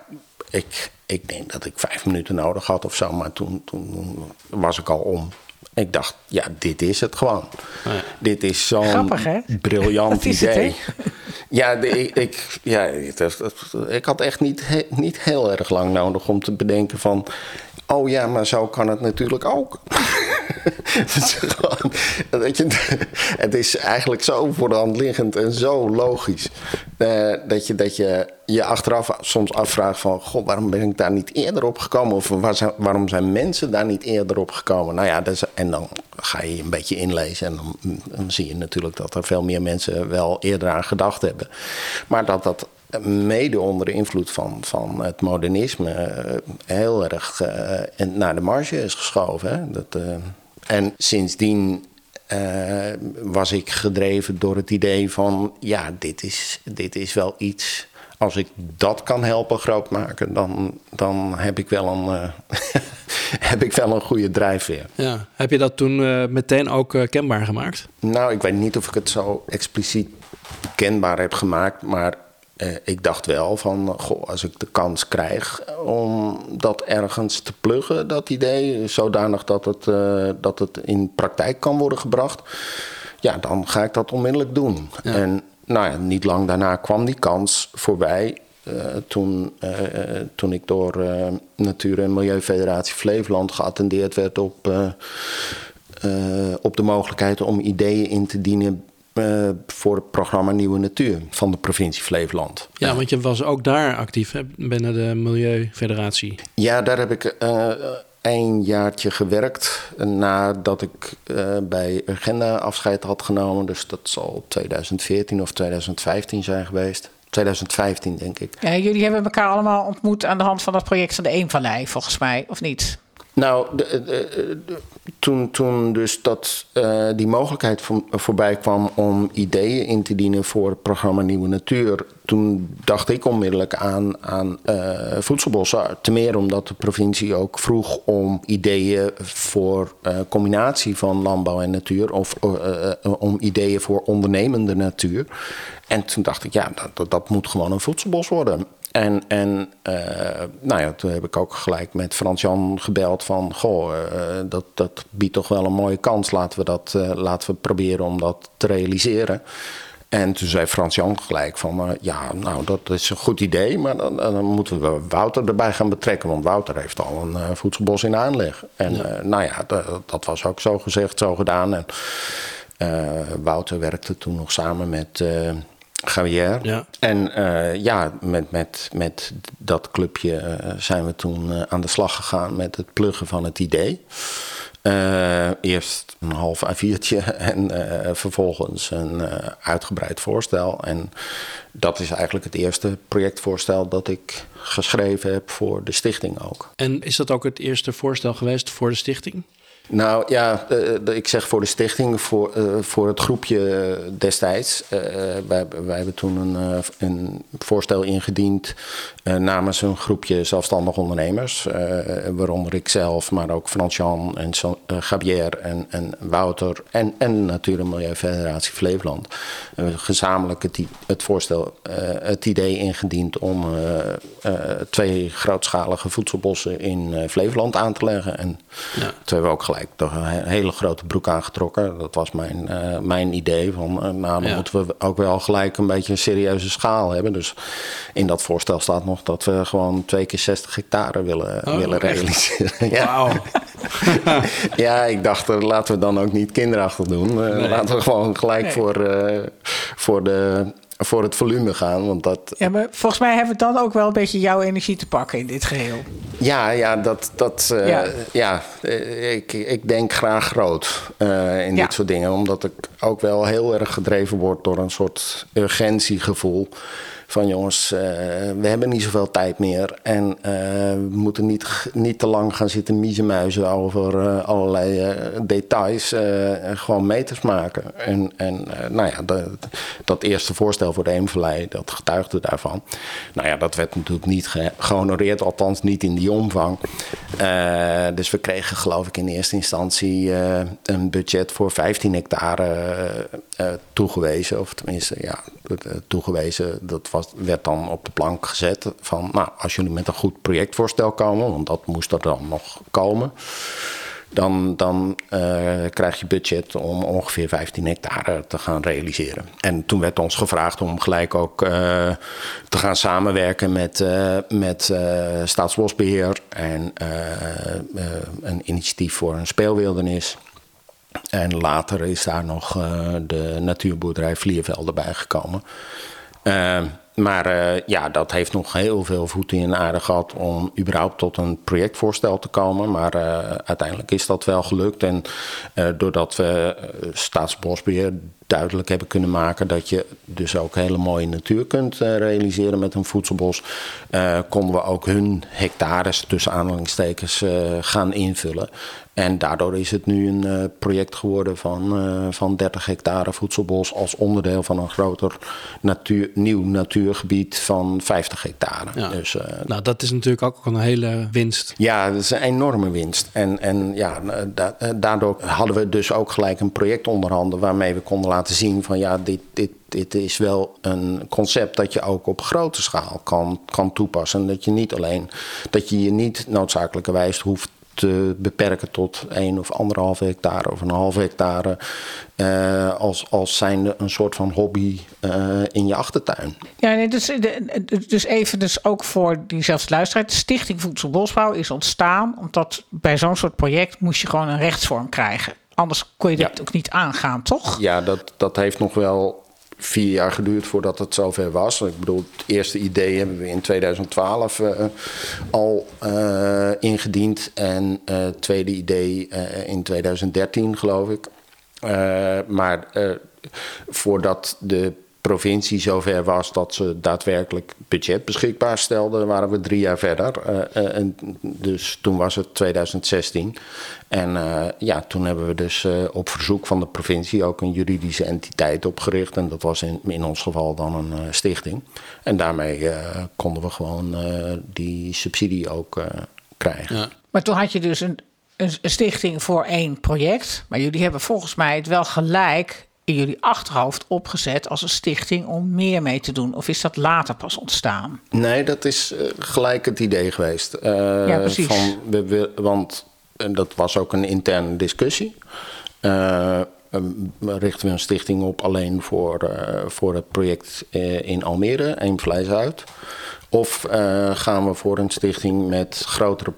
ik, ik denk dat ik vijf minuten nodig had of zo, maar toen, toen was ik al om. Ik dacht, ja, dit is het gewoon. Ja. Dit is zo'n briljant idee. ja, ik, ik, ja ik had echt niet, niet heel erg lang nodig om te bedenken van... oh ja, maar zo kan het natuurlijk ook. het, is gewoon, weet je, het is eigenlijk zo voor de hand liggend en zo logisch. Uh, dat, je, dat je je achteraf soms afvraagt van... God, waarom ben ik daar niet eerder op gekomen? Of waarom zijn mensen daar niet eerder op gekomen? Nou ja, en dan ga je een beetje inlezen... en dan, zie je natuurlijk dat er veel meer mensen wel eerder aan gedacht hebben. Maar dat dat mede onder de invloed van, van het modernisme uh, heel erg uh, naar de marge is geschoven. Hè? Dat, uh, en sindsdien was ik gedreven door het idee van: ja, dit is, dit is wel iets. Als ik dat kan helpen groot maken, dan, dan heb ik wel een, heb ik wel een goede drijfveer. Ja. Heb je dat toen meteen ook kenbaar gemaakt? Nou, ik weet niet of ik het zo expliciet kenbaar heb gemaakt, maar uh, ik dacht wel van, goh, als ik de kans krijg om dat ergens te pluggen, dat idee, zodanig dat het, dat het in praktijk kan worden gebracht, ja, dan ga ik dat onmiddellijk doen. Ja. En nou ja, niet lang daarna kwam die kans voorbij. Uh, toen, toen ik door Natuur- en Milieufederatie Flevoland geattendeerd werd op, op de mogelijkheid om ideeën in te dienen voor het programma Nieuwe Natuur van de provincie Flevoland. Ja, want je was ook daar actief hè, binnen de Milieufederatie. Ja, daar heb ik één jaartje gewerkt nadat ik uh, bij Agenda afscheid had genomen. Dus dat zal 2014 of 2015 zijn geweest. 2015, denk ik. Ja, jullie hebben elkaar allemaal ontmoet aan de hand van dat project van de Eemvallei, volgens mij, of niet? Nou, toen, toen dus dat, uh, die mogelijkheid voor, voorbij kwam om ideeën in te dienen voor het programma Nieuwe Natuur, toen dacht ik onmiddellijk aan, aan uh, voedselbossen. Ten meer omdat de provincie ook vroeg om ideeën voor uh, combinatie van landbouw en natuur, of om ideeën voor ondernemende natuur. En toen dacht ik, ja, dat, dat moet gewoon een voedselbos worden. En, en uh, nou ja, toen heb ik ook gelijk met Frans-Jan gebeld van... goh, uh, dat, dat biedt toch wel een mooie kans. Laten we, dat, uh, laten we proberen om dat te realiseren. En toen zei Frans-Jan gelijk van... ja, nou, dat is een goed idee, maar dan, dan, moeten we Wouter erbij gaan betrekken. Want Wouter heeft al een voedselbos in aanleg. En ja. nou ja, dat, dat, was ook zo gezegd, zo gedaan. En Wouter werkte toen nog samen met... Javier. Ja. En uh, ja, met, met, met dat clubje uh, zijn we toen uh, aan de slag gegaan met het pluggen van het idee. eerst een half A4'tje en vervolgens een uitgebreid voorstel. En dat is eigenlijk het eerste projectvoorstel dat ik geschreven heb voor de stichting ook. En is dat ook het eerste voorstel geweest voor de stichting? Nou ja, uh, ik zeg voor de stichting, voor, uh, voor het groepje destijds. Uh, wij, wij, hebben toen een, een voorstel ingediend namens een groepje zelfstandige ondernemers. waaronder ik zelf, maar ook Frans-Jan en Gabier en, en Wouter en, en natuurlijk Milieufederatie Flevoland. We hebben gezamenlijk het, het voorstel, het idee ingediend om twee grootschalige voedselbossen in Flevoland aan te leggen. En ja. toen hebben we ook gelijk toch een hele grote broek aangetrokken. Dat was mijn, uh, mijn idee. Van, uh, nou, dan ja. moeten we ook wel gelijk een beetje een serieuze schaal hebben. Dus in dat voorstel staat nog dat we gewoon twee keer 60 hectare willen, oh, willen realiseren. ja. Ja, ik dacht, uh, laten we dan ook niet kinderachtig doen. Nee. Laten we gewoon gelijk nee. voor, voor de voor het volume gaan. Want dat... Ja, maar volgens mij hebben we dan ook wel een beetje jouw energie te pakken in dit geheel. Ja, ja, dat, dat, uh, ja. ja ik, ik denk graag groot uh, in ja. dit soort dingen. Omdat ik ook wel heel erg gedreven word door een soort urgentiegevoel van jongens, uh, we hebben niet zoveel tijd meer. En uh, we moeten niet, niet te lang gaan zitten miezenmuizen over uh, allerlei details. gewoon meters maken. En, en nou ja, dat, eerste voorstel voor de Eemvallei, dat getuigde daarvan. Nou ja, dat werd natuurlijk niet ge gehonoreerd, althans niet in die omvang. dus we kregen geloof ik in eerste instantie een budget voor 15 hectare toegewezen. Of tenminste, ja, toegewezen. Dat was, werd dan op de plank gezet van, nou, als jullie met een goed projectvoorstel komen, want dat moest er dan nog komen, dan, dan uh, krijg je budget om ongeveer 15 hectare te gaan realiseren. En toen werd ons gevraagd om gelijk ook te gaan samenwerken met, met Staatsbosbeheer en een initiatief voor een speelwildernis. En later is daar nog uh, de natuurboerderij Vliervelden bijgekomen. Uh, maar uh, ja, dat heeft nog heel veel voeten in aarde gehad om überhaupt tot een projectvoorstel te komen. Maar uiteindelijk is dat wel gelukt. En doordat we Staatsbosbeheer duidelijk hebben kunnen maken dat je dus ook hele mooie natuur kunt realiseren met een voedselbos, konden we ook hun hectares tussen aanhalingstekens gaan invullen. En daardoor is het nu een project geworden van, van 30 hectare voedselbos als onderdeel van een groter natuur, nieuw natuurgebied van 50 hectare. Ja. Dus, nou, dat is natuurlijk ook een hele winst. Ja, dat is een enorme winst. En, en ja, da daardoor hadden we dus ook gelijk een project onderhanden waarmee we konden laten zien van ja, dit, dit, dit is wel een concept dat je ook op grote schaal kan, kan toepassen. Dat je niet alleen, dat je je niet noodzakelijkerwijs hoeft te beperken tot één of anderhalve hectare of een halve hectare. Uh, als, als zijnde een soort van hobby uh, in je achtertuin. Ja, nee, dus, dus even dus ook voor diezelfde luisteraar. De Stichting Voedselbosbouw is ontstaan omdat bij zo'n soort project moest je gewoon een rechtsvorm krijgen. Anders kon je dit ja. ook niet aangaan, toch? Ja, dat, dat heeft nog wel vier jaar geduurd voordat het zover was. Ik bedoel, het eerste idee hebben we in 2012 al ingediend. En het tweede idee in 2013, geloof ik. maar voordat de provincie zover was dat ze daadwerkelijk budget beschikbaar stelden, waren we drie jaar verder. Uh, en dus toen was het 2016. En uh, ja, toen hebben we dus uh, op verzoek van de provincie ook een juridische entiteit opgericht. En dat was in, in ons geval dan een stichting. En daarmee konden we gewoon die subsidie ook krijgen. Ja. Maar toen had je dus een, een stichting voor één project. Maar jullie hebben volgens mij het wel gelijk in jullie achterhoofd opgezet als een stichting om meer mee te doen? Of is dat later pas ontstaan? Nee, dat is uh, gelijk het idee geweest. Uh, ja, precies. Van, we, we, want dat was ook een interne discussie. richten we een stichting op alleen voor, voor het project in Almere, Eemvleis uit? Of gaan we voor een stichting met grotere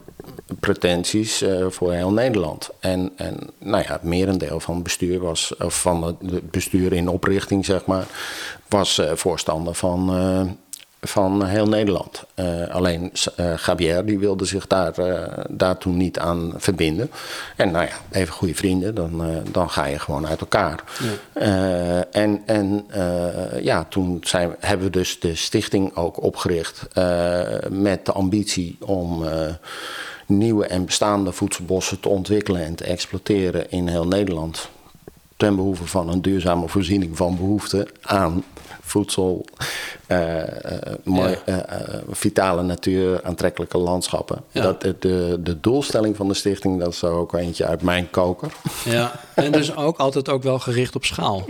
pretenties uh, voor heel Nederland. En, en nou ja, het merendeel van het bestuur was, of van het bestuur in oprichting, zeg maar, was uh, voorstander van, uh, van heel Nederland. alleen Gabier die wilde zich daar, daar toen niet aan verbinden. En nou ja, even goede vrienden, dan, dan ga je gewoon uit elkaar. Ja. en en ja, toen zijn, hebben we dus de stichting ook opgericht met de ambitie om nieuwe en bestaande voedselbossen te ontwikkelen en te exploiteren in heel Nederland. Ten behoeve van een duurzame voorziening van behoeften aan voedsel, uh, mooi, uh, vitale natuur, aantrekkelijke landschappen. Dat, de, de doelstelling van de stichting, dat is ook eentje uit mijn koker. Ja, en dus ook altijd ook wel gericht op schaal.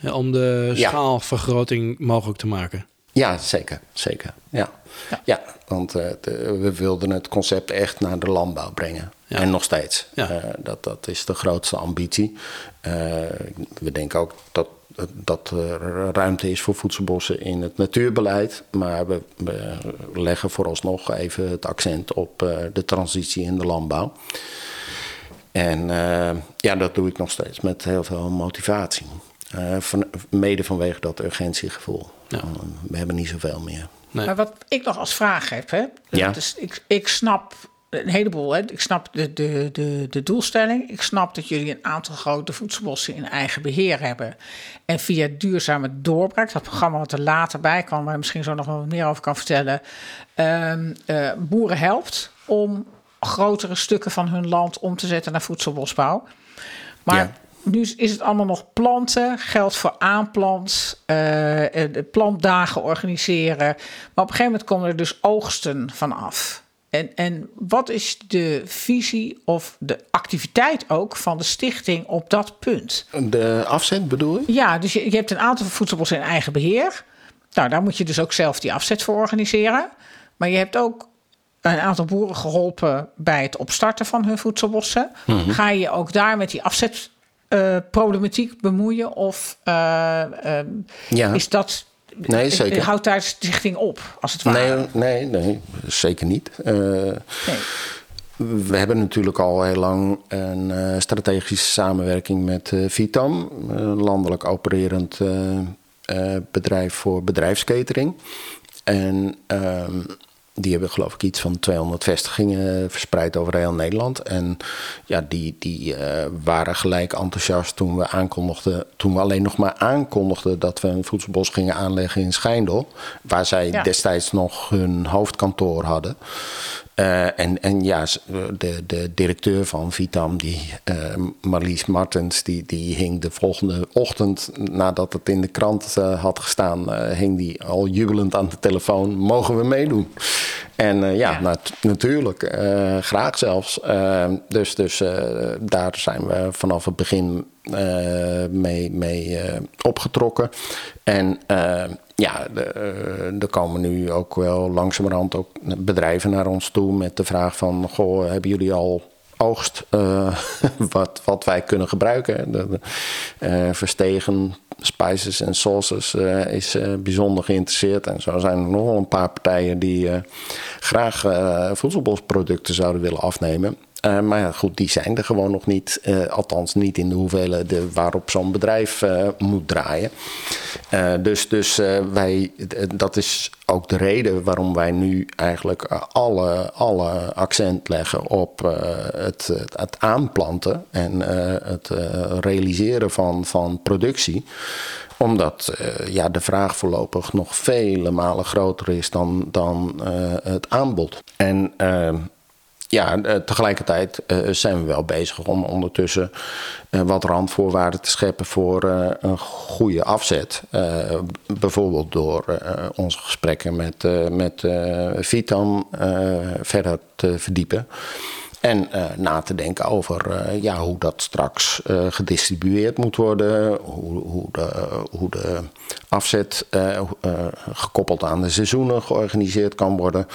Ja. om de schaalvergroting mogelijk te maken. Ja, zeker. zeker. Ja. Ja, ja want uh, we wilden het concept echt naar de landbouw brengen. En nog steeds. Ja. Uh, dat, dat is de grootste ambitie. Uh, we denken ook dat, dat er ruimte is voor voedselbossen in het natuurbeleid. Maar we, we leggen vooralsnog even het accent op de transitie in de landbouw. En ja, dat doe ik nog steeds met heel veel motivatie. Van, mede vanwege dat urgentiegevoel. Ja. we hebben niet zoveel meer. Maar wat ik nog als vraag heb, hè, ja. dus ik, ik snap een heleboel. Hè. Ik snap de, de, de, de doelstelling. Ik snap dat jullie een aantal grote voedselbossen in eigen beheer hebben. En via duurzame doorbraak, dat programma wat er later bij kwam, waar je misschien zo nog wel meer over kan vertellen, um, uh, boeren helpt om grotere stukken van hun land om te zetten naar voedselbosbouw. Maar ja nu is het allemaal nog planten, geld voor aanplant, uh, plantdagen organiseren. Maar op een gegeven moment komen er dus oogsten vanaf. En, en wat is de visie of de activiteit ook van de stichting op dat punt? De afzet bedoel je? Ja, dus je, je hebt een aantal voedselbossen in eigen beheer. Nou, daar moet je dus ook zelf die afzet voor organiseren. Maar je hebt ook een aantal boeren geholpen bij het opstarten van hun voedselbossen. Mhm. Ga je ook daar met die afzet uh, problematiek bemoeien? Of uh, ja. is dat. Nee, zeker. Houdt daar stichting op, als het ware? Nee, nee, nee zeker niet. nee. We hebben natuurlijk al heel lang een strategische samenwerking met Vitam, een landelijk opererend bedrijf voor bedrijfskatering. En ehm, die hebben geloof ik iets van 200 vestigingen verspreid over heel Nederland. En ja, die, die uh, waren gelijk enthousiast toen we aankondigden, toen we alleen nog maar aankondigden dat we een voedselbos gingen aanleggen in Schijndel. Waar zij destijds nog hun hoofdkantoor hadden. Uh, en, en ja, de, de directeur van Vitam, die, uh, Marlies Martens, die, die hing de volgende ochtend nadat het in de krant uh, had gestaan, hing die al jubelend aan de telefoon. Mogen we meedoen? En ja, ja. Nat natuurlijk, graag zelfs. dus dus daar zijn we vanaf het begin mee, mee opgetrokken. En ja, eh, er komen nu ook wel langzamerhand ook bedrijven naar ons toe met de vraag van... Goh, hebben jullie al oogst uh, wat, wat wij kunnen gebruiken? De, uh, verstegen spices en sauces is bijzonder geïnteresseerd. En zo zijn er nog wel een paar partijen die graag voedselbosproducten zouden willen afnemen. Uh, maar ja, goed, die zijn er gewoon nog niet. Uh, althans, niet in de hoeveelheden waarop zo'n bedrijf uh, moet draaien. dus dus wij, dat is ook de reden waarom wij nu eigenlijk alle, alle accent leggen op het, het aanplanten en het realiseren van, van productie omdat ja, de vraag voorlopig nog vele malen groter is dan, dan het aanbod. En ja, eh, tegelijkertijd uh, zijn we wel bezig om ondertussen uh, wat randvoorwaarden te scheppen voor een goede afzet. bijvoorbeeld door onze gesprekken met, met verder te verdiepen. En uh, na te denken over uh, ja, hoe dat straks uh, gedistribueerd moet worden. Hoe, hoe, de, hoe de afzet gekoppeld aan de seizoenen georganiseerd kan worden.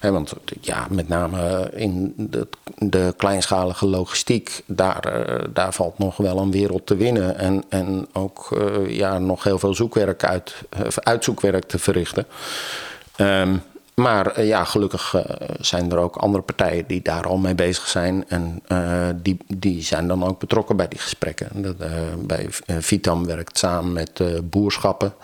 Want ja, met name in de, de kleinschalige logistiek, daar, daar valt nog wel een wereld te winnen. En, en ook ja, nog heel veel zoekwerk uit, uitzoekwerk te verrichten. Um, maar eh, ja, gelukkig uh, zijn er ook andere partijen die daar al mee bezig zijn. En uh, die, die zijn dan ook betrokken bij die gesprekken. Dat, bij Vitam werkt samen met boerschappen.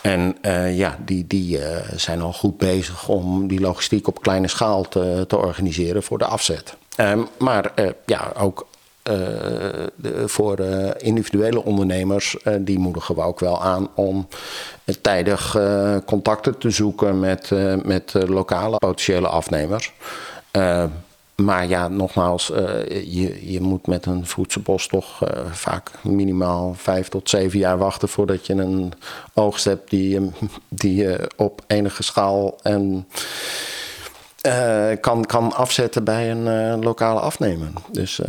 En ja, die, die zijn al goed bezig om die logistiek op kleine schaal te, te organiseren voor de afzet. Ehm, maar ja, ook uh, voor uh, individuele ondernemers, uh, die moedigen we ook wel aan om tijdig contacten te zoeken met, met lokale potentiële afnemers. maar ja, nogmaals, je, je moet met een voedselbos toch vaak minimaal vijf tot zeven jaar wachten voordat je een oogst hebt die, die je op enige schaal en, kan, kan afzetten bij een lokale afnemer. Dus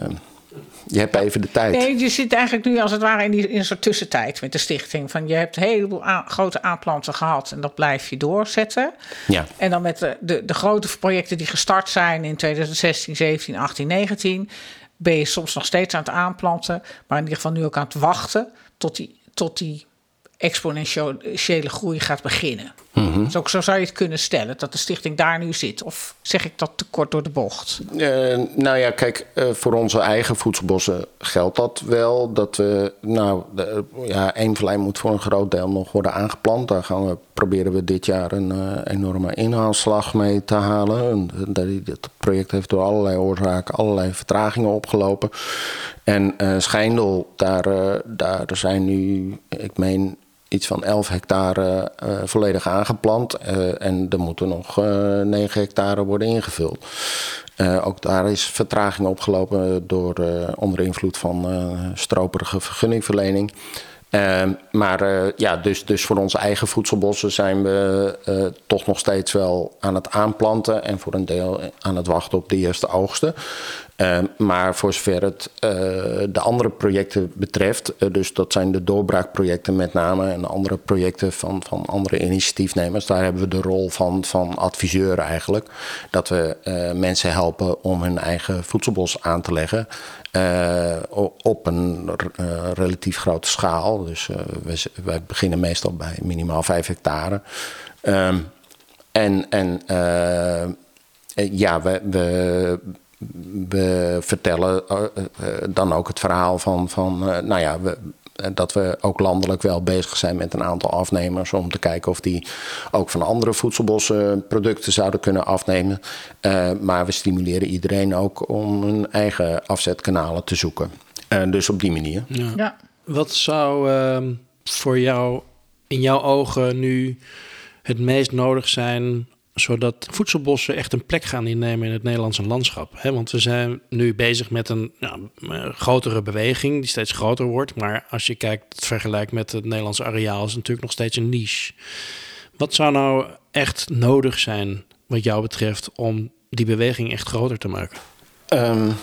je hebt even de tijd. Nee, je zit eigenlijk nu als het ware in, die, in een soort tussentijd met de stichting. Van je hebt een heleboel grote aanplanten gehad en dat blijf je doorzetten. Ja. En dan met de, de, de grote projecten die gestart zijn in 2016, 17, 18, 19... ben je soms nog steeds aan het aanplanten, maar in ieder geval nu ook aan het wachten... tot die, tot die exponentiële groei gaat beginnen. Mm zo, zo, zou je het kunnen stellen, dat de stichting daar nu zit. Of zeg ik dat te kort door de bocht? Uh, nou ja, kijk, uh, voor onze eigen voedselbossen geldt dat wel. Dat we, nou, de, ja, Eemvlei moet voor een groot deel nog worden aangeplant. Daar gaan we, proberen we dit jaar een uh, enorme inhaalslag mee te halen. Het project heeft door allerlei oorzaken allerlei vertragingen opgelopen. En Schijndel, daar, daar zijn nu, ik meen iets van 11 hectare uh, volledig aangeplant. Uh, en er moeten nog uh, eh, 9 hectare worden ingevuld. ook daar is vertraging opgelopen door onder invloed van stroperige vergunningverlening. Ehm, maar ja, dus, dus voor onze eigen voedselbossen zijn we toch nog steeds wel aan het aanplanten en voor een deel aan het wachten op de eerste oogsten. Uh, maar voor zover het uh, de andere projecten betreft, uh, dus dat zijn de doorbraakprojecten met name en andere projecten van, van andere initiatiefnemers, daar hebben we de rol van, van adviseur eigenlijk. Dat we mensen helpen om hun eigen voedselbos aan te leggen. op een relatief grote schaal. Dus wij, beginnen meestal bij minimaal 5 hectare. Um, en en ja, we, we we vertellen uh, dan ook het verhaal van, van uh, nou ja, we, dat we ook landelijk wel bezig zijn met een aantal afnemers om te kijken of die ook van andere voedselbossen producten zouden kunnen afnemen. Uh, maar we stimuleren iedereen ook om hun eigen afzetkanalen te zoeken. dus op die manier. Ja. ja. Wat zou ehm, voor jou in jouw ogen nu het meest nodig zijn zodat voedselbossen echt een plek gaan innemen in het Nederlandse landschap. Want we zijn nu bezig met een grotere beweging die steeds groter wordt. Maar als je kijkt, vergelijkt met het Nederlandse areaal, is het natuurlijk nog steeds een niche. Wat zou nou echt nodig zijn, wat jou betreft, om die beweging echt groter te maken? Um,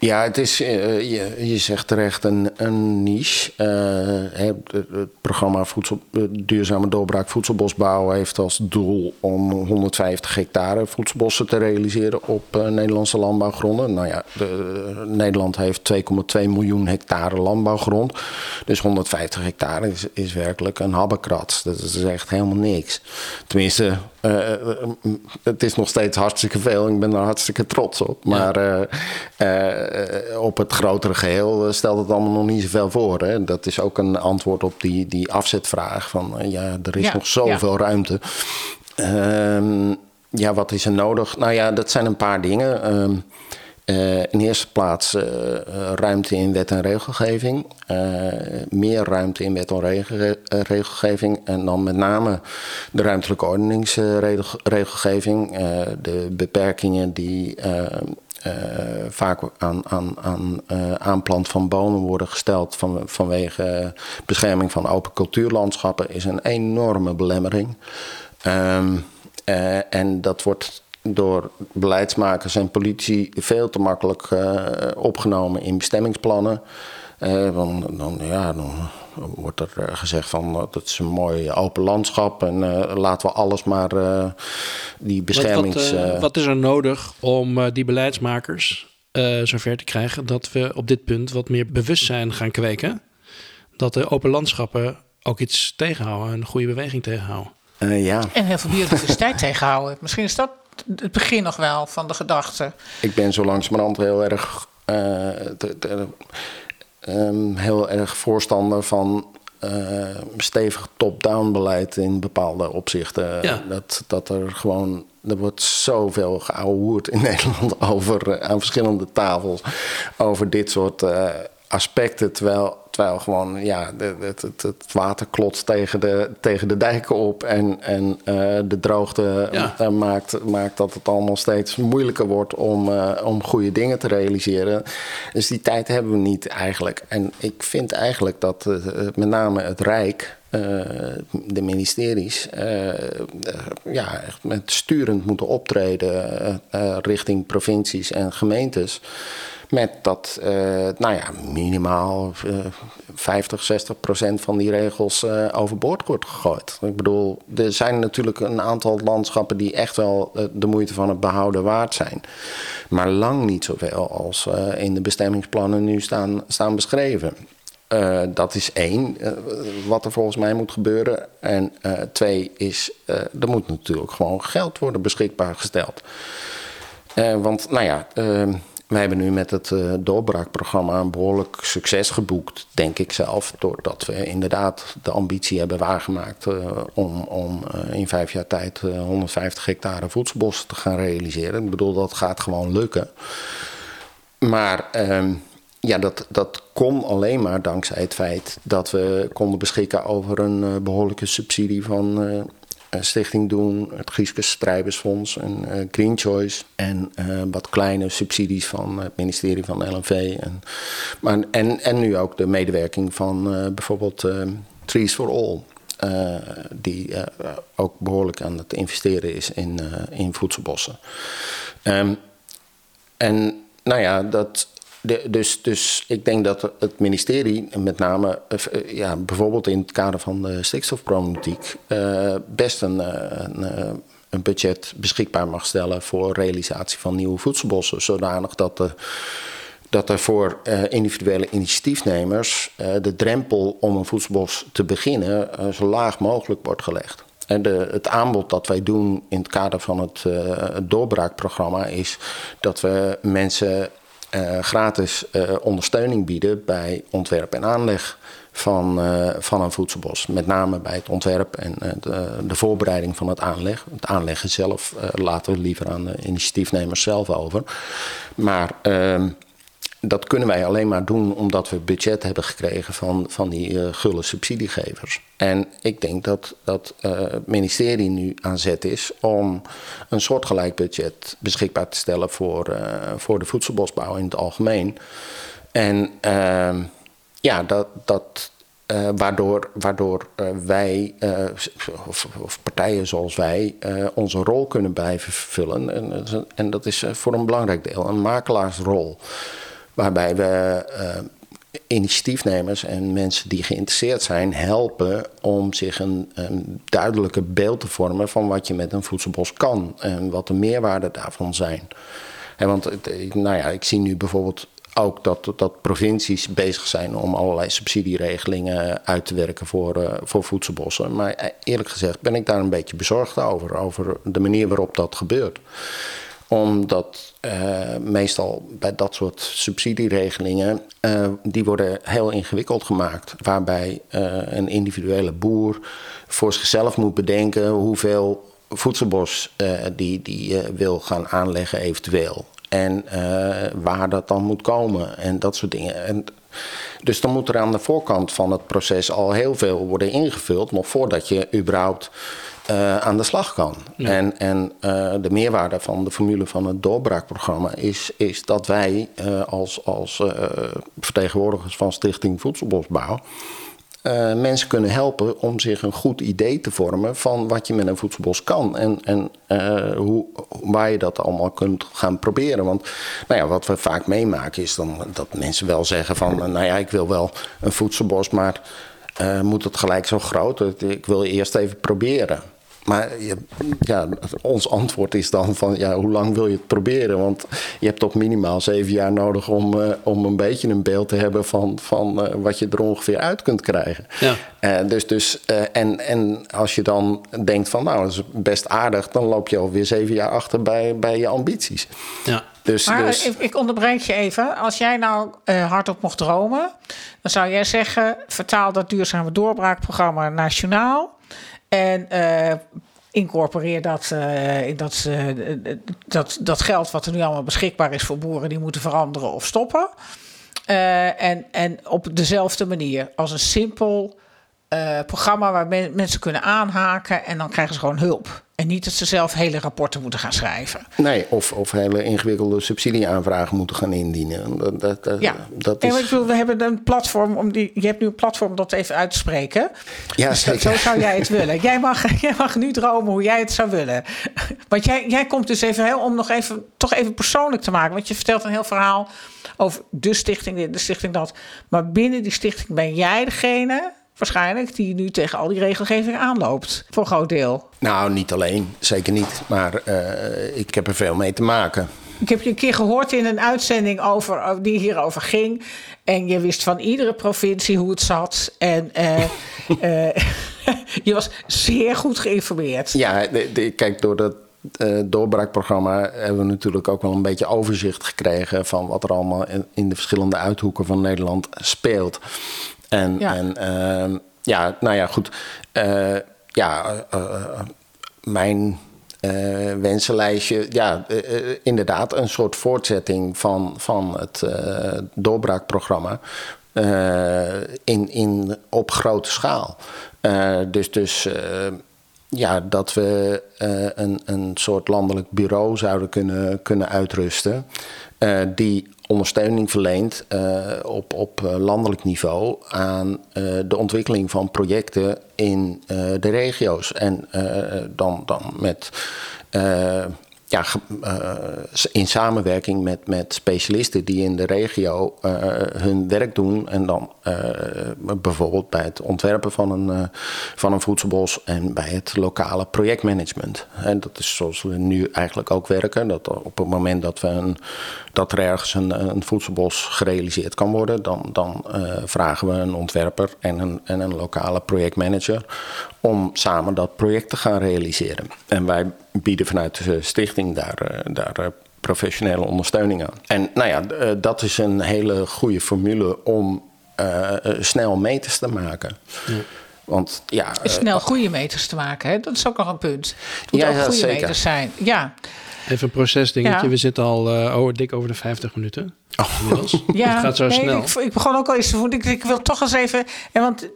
ja, het is, uh, je, je zegt terecht een, een niche. Uh, het, het, programma voedsel, Duurzame Doorbraak Voedselbosbouw heeft als doel om 150 hectare voedselbossen te realiseren op Nederlandse landbouwgronden. Nou ja, de, Nederland heeft 2,2 miljoen hectare landbouwgrond. Dus 150 hectare is, is werkelijk een habbekrat. Dat is echt helemaal niks. Tenminste, Uh, het is nog steeds hartstikke veel. Ik ben er hartstikke trots op. Maar uh, op het grotere geheel stelt het allemaal nog niet zoveel voor. Hè? Dat is ook een antwoord op die, die afzetvraag. Van ja, er is nog zoveel ruimte. Ehm, ja, wat is er nodig? Nou ja, dat zijn een paar dingen. Ehm, uh, in eerste plaats uh, ruimte in wet en regelgeving. Uh, meer ruimte in wet en regel regelgeving. En dan met name de ruimtelijke ordeningsregelgeving. de beperkingen die vaak aan, aan, aan aanplant van bomen worden gesteld van, vanwege bescherming van open cultuurlandschappen, is een enorme belemmering. Um, en dat wordt door beleidsmakers en politici veel te makkelijk uh, opgenomen in bestemmingsplannen. Uh, dan, dan, ja, dan wordt er eh, gezegd van dat is een mooi open landschap en laten we alles maar die beschermings... Wat, wat, wat, is er nodig om die beleidsmakers zover te krijgen dat we op dit punt wat meer bewustzijn gaan kweken? Dat de open landschappen ook iets tegenhouden, een goede beweging tegenhouden. ja. En heel veel biodiversiteit tegenhouden. Misschien is dat het begin nog wel van de gedachte. Ik ben zo langzamerhand heel erg, uh, heel erg voorstander van uh, stevig top-down beleid in bepaalde opzichten. Ja. Dat, dat er gewoon. Er wordt zoveel geouwehoerd in Nederland over aan verschillende tafels over dit soort aspecten. Terwijl Terwijl gewoon, ja, het, het, het, water klotst tegen de, tegen de dijken op. En, en uh, de droogte ja. maakt, maakt dat het allemaal steeds moeilijker wordt om, uh, om goede dingen te realiseren. Dus die tijd hebben we niet eigenlijk. En ik vind eigenlijk dat uh, met name het Rijk. de ministeries ja, echt met sturend moeten optreden richting provincies en gemeentes. Met dat, uh, nou ja, minimaal uh, 50, 60 procent van die regels uh, overboord wordt gegooid. Ik bedoel, er zijn natuurlijk een aantal landschappen die echt wel de moeite van het behouden waard zijn. Maar lang niet zoveel als in de bestemmingsplannen nu staan, beschreven. Dat is één, wat er volgens mij moet gebeuren. En twee is, er moet natuurlijk gewoon geld worden beschikbaar gesteld. want, nou ja, ehm, wij hebben nu met het uh, doorbraakprogramma een behoorlijk succes geboekt, denk ik zelf. Doordat we inderdaad de ambitie hebben waargemaakt uh, om, om uh, in vijf jaar tijd 150 hectare voedselbossen te gaan realiseren. Ik bedoel, dat gaat gewoon lukken. Maar ehm, ja, dat, dat kon alleen maar dankzij het feit dat we konden beschikken over een behoorlijke subsidie van Stichting Doen, het Grieske Strijbersfonds en uh, Green Choice. En uh, wat kleine subsidies van het ministerie van LNV. En, maar, en, en nu ook de medewerking van bijvoorbeeld Trees for All. die ook behoorlijk aan het investeren is in, in voedselbossen. Um, en nou ja, dat, de, dus, dus ik denk dat het ministerie, met name uh, ja, bijvoorbeeld in het kader van de stikstofproblematiek, uh, best een, een, een, budget beschikbaar mag stellen voor realisatie van nieuwe voedselbossen. Zodanig dat, de, dat er voor individuele initiatiefnemers de drempel om een voedselbos te beginnen zo laag mogelijk wordt gelegd. En de, het aanbod dat wij doen in het kader van het, het doorbraakprogramma is dat we mensen gratis uh, ondersteuning bieden bij ontwerp en aanleg van, uh, van een voedselbos. Met name bij het ontwerp en de, de, voorbereiding van het aanleg. Het aanleggen zelf laten we liever aan de initiatiefnemers zelf over. Maar ehm, dat kunnen wij alleen maar doen omdat we budget hebben gekregen van, van die uh, gulle subsidiegevers. En ik denk dat, dat uh, het ministerie nu aan zet is om een soortgelijk budget beschikbaar te stellen voor, uh, voor de voedselbosbouw in het algemeen. En ehm, ja, dat. dat waardoor, waardoor wij, of, of, partijen zoals wij, onze rol kunnen blijven vervullen. En, en dat is voor een belangrijk deel een makelaarsrol. Waarbij we uh, initiatiefnemers en mensen die geïnteresseerd zijn helpen om zich een, een duidelijke beeld te vormen van wat je met een voedselbos kan en wat de meerwaarden daarvan zijn. En want nou ja, ik zie nu bijvoorbeeld ook dat, dat provincies bezig zijn om allerlei subsidieregelingen uit te werken voor, uh, voor voedselbossen. Maar eerlijk gezegd ben ik daar een beetje bezorgd over, over de manier waarop dat gebeurt omdat uh, meestal bij dat soort subsidieregelingen, uh, die worden heel ingewikkeld gemaakt. Waarbij uh, een individuele boer voor zichzelf moet bedenken hoeveel voedselbos die, die wil gaan aanleggen eventueel. En waar dat dan moet komen en dat soort dingen. En, dus dan moet er aan de voorkant van het proces al heel veel worden ingevuld, nog voordat je überhaupt uh, aan de slag kan. En, en uh, de meerwaarde van de formule van het doorbraakprogramma is, is dat wij uh, als, als vertegenwoordigers van Stichting Voedselbosbouw. mensen kunnen helpen om zich een goed idee te vormen van wat je met een voedselbos kan en, en hoe, waar je dat allemaal kunt gaan proberen. Want nou ja, wat we vaak meemaken is dan, dat mensen wel zeggen van nou ja, ik wil wel een voedselbos, maar moet het gelijk zo groot? Ik wil eerst even proberen. Maar ja, ons antwoord is dan van ja, hoe lang wil je het proberen? Want je hebt toch minimaal zeven jaar nodig om, uh, om een beetje een beeld te hebben van, van uh, wat je er ongeveer uit kunt krijgen. Ja. Uh, dus, dus, en, en als je dan denkt van nou, dat is best aardig, dan loop je alweer zeven jaar achter bij, bij je ambities. Ja. Dus, maar dus... Ik, ik, onderbreek je even. Als jij nou hardop mocht dromen, dan zou jij zeggen: vertaal dat duurzame doorbraakprogramma nationaal. En uh, incorporeer dat, uh, dat, dat, dat geld wat er nu allemaal beschikbaar is voor boeren, die moeten veranderen of stoppen. en, en op dezelfde manier als een simpel programma waar mensen kunnen aanhaken en dan krijgen ze gewoon hulp. En niet dat ze zelf hele rapporten moeten gaan schrijven. Nee, of, of hele ingewikkelde subsidieaanvragen moeten gaan indienen. Dat, dat, ja, dat is... en ik bedoel, we hebben een platform om die. Je hebt nu een platform om dat even uit te spreken. Ja, dus zeker. Zo zou jij het willen. Jij mag, jij mag nu dromen hoe jij het zou willen. Want jij, jij komt dus even heel om nog even toch even persoonlijk te maken. Want je vertelt een heel verhaal over de stichting, de stichting dat. Maar binnen die stichting ben jij degene waarschijnlijk die nu tegen al die regelgeving aanloopt. Voor een groot deel. Nou, niet alleen. Zeker niet. Maar uh, ik heb er veel mee te maken. Ik heb je een keer gehoord in een uitzending over, die hierover ging. En je wist van iedere provincie hoe het zat. En uh, uh, je was zeer goed geïnformeerd. Ja, de, de, kijk, door dat uh, doorbraakprogramma hebben we natuurlijk ook wel een beetje overzicht gekregen van wat er allemaal in, in de verschillende uithoeken van Nederland speelt. En ja, en, uh, ja nou ja, goed. Uh, ja, uh, mijn wensenlijstje, ja, inderdaad, een soort voortzetting van, van het doorbraakprogramma. in, in, op grote schaal. dus dus ja, dat we een, een soort landelijk bureau zouden kunnen, kunnen uitrusten. die ondersteuning verleent uh, op, op eh, landelijk niveau aan uh, de ontwikkeling van projecten in de regio's. En dan, dan met ja, in samenwerking met, met specialisten die in de regio hun werk doen. En dan bijvoorbeeld bij het ontwerpen van een, van een voedselbos en bij het lokale projectmanagement. En dat is zoals we nu eigenlijk ook werken. Dat op het moment dat, we een, dat er ergens een, een voedselbos gerealiseerd kan worden, dan, dan vragen we een ontwerper en een, en een lokale projectmanager om samen dat project te gaan realiseren. En wij bieden vanuit de stichting daar, eh, daar eh, professionele ondersteuning aan. En nou ja, eh, dat is een hele goede formule om uh, snel meters te maken. Ja. Want ja. Snel goede meters te maken, hè? dat is ook nog een punt. Het moet ja, ook goede zeker. meters zijn. Ja. Even een procesdingetje. We zitten al uh, oh, dik over de 50 minuten. Oh. Ja, het gaat zo snel. Ik, ik, begon ook al eens te ik, ik wil toch eens even. En want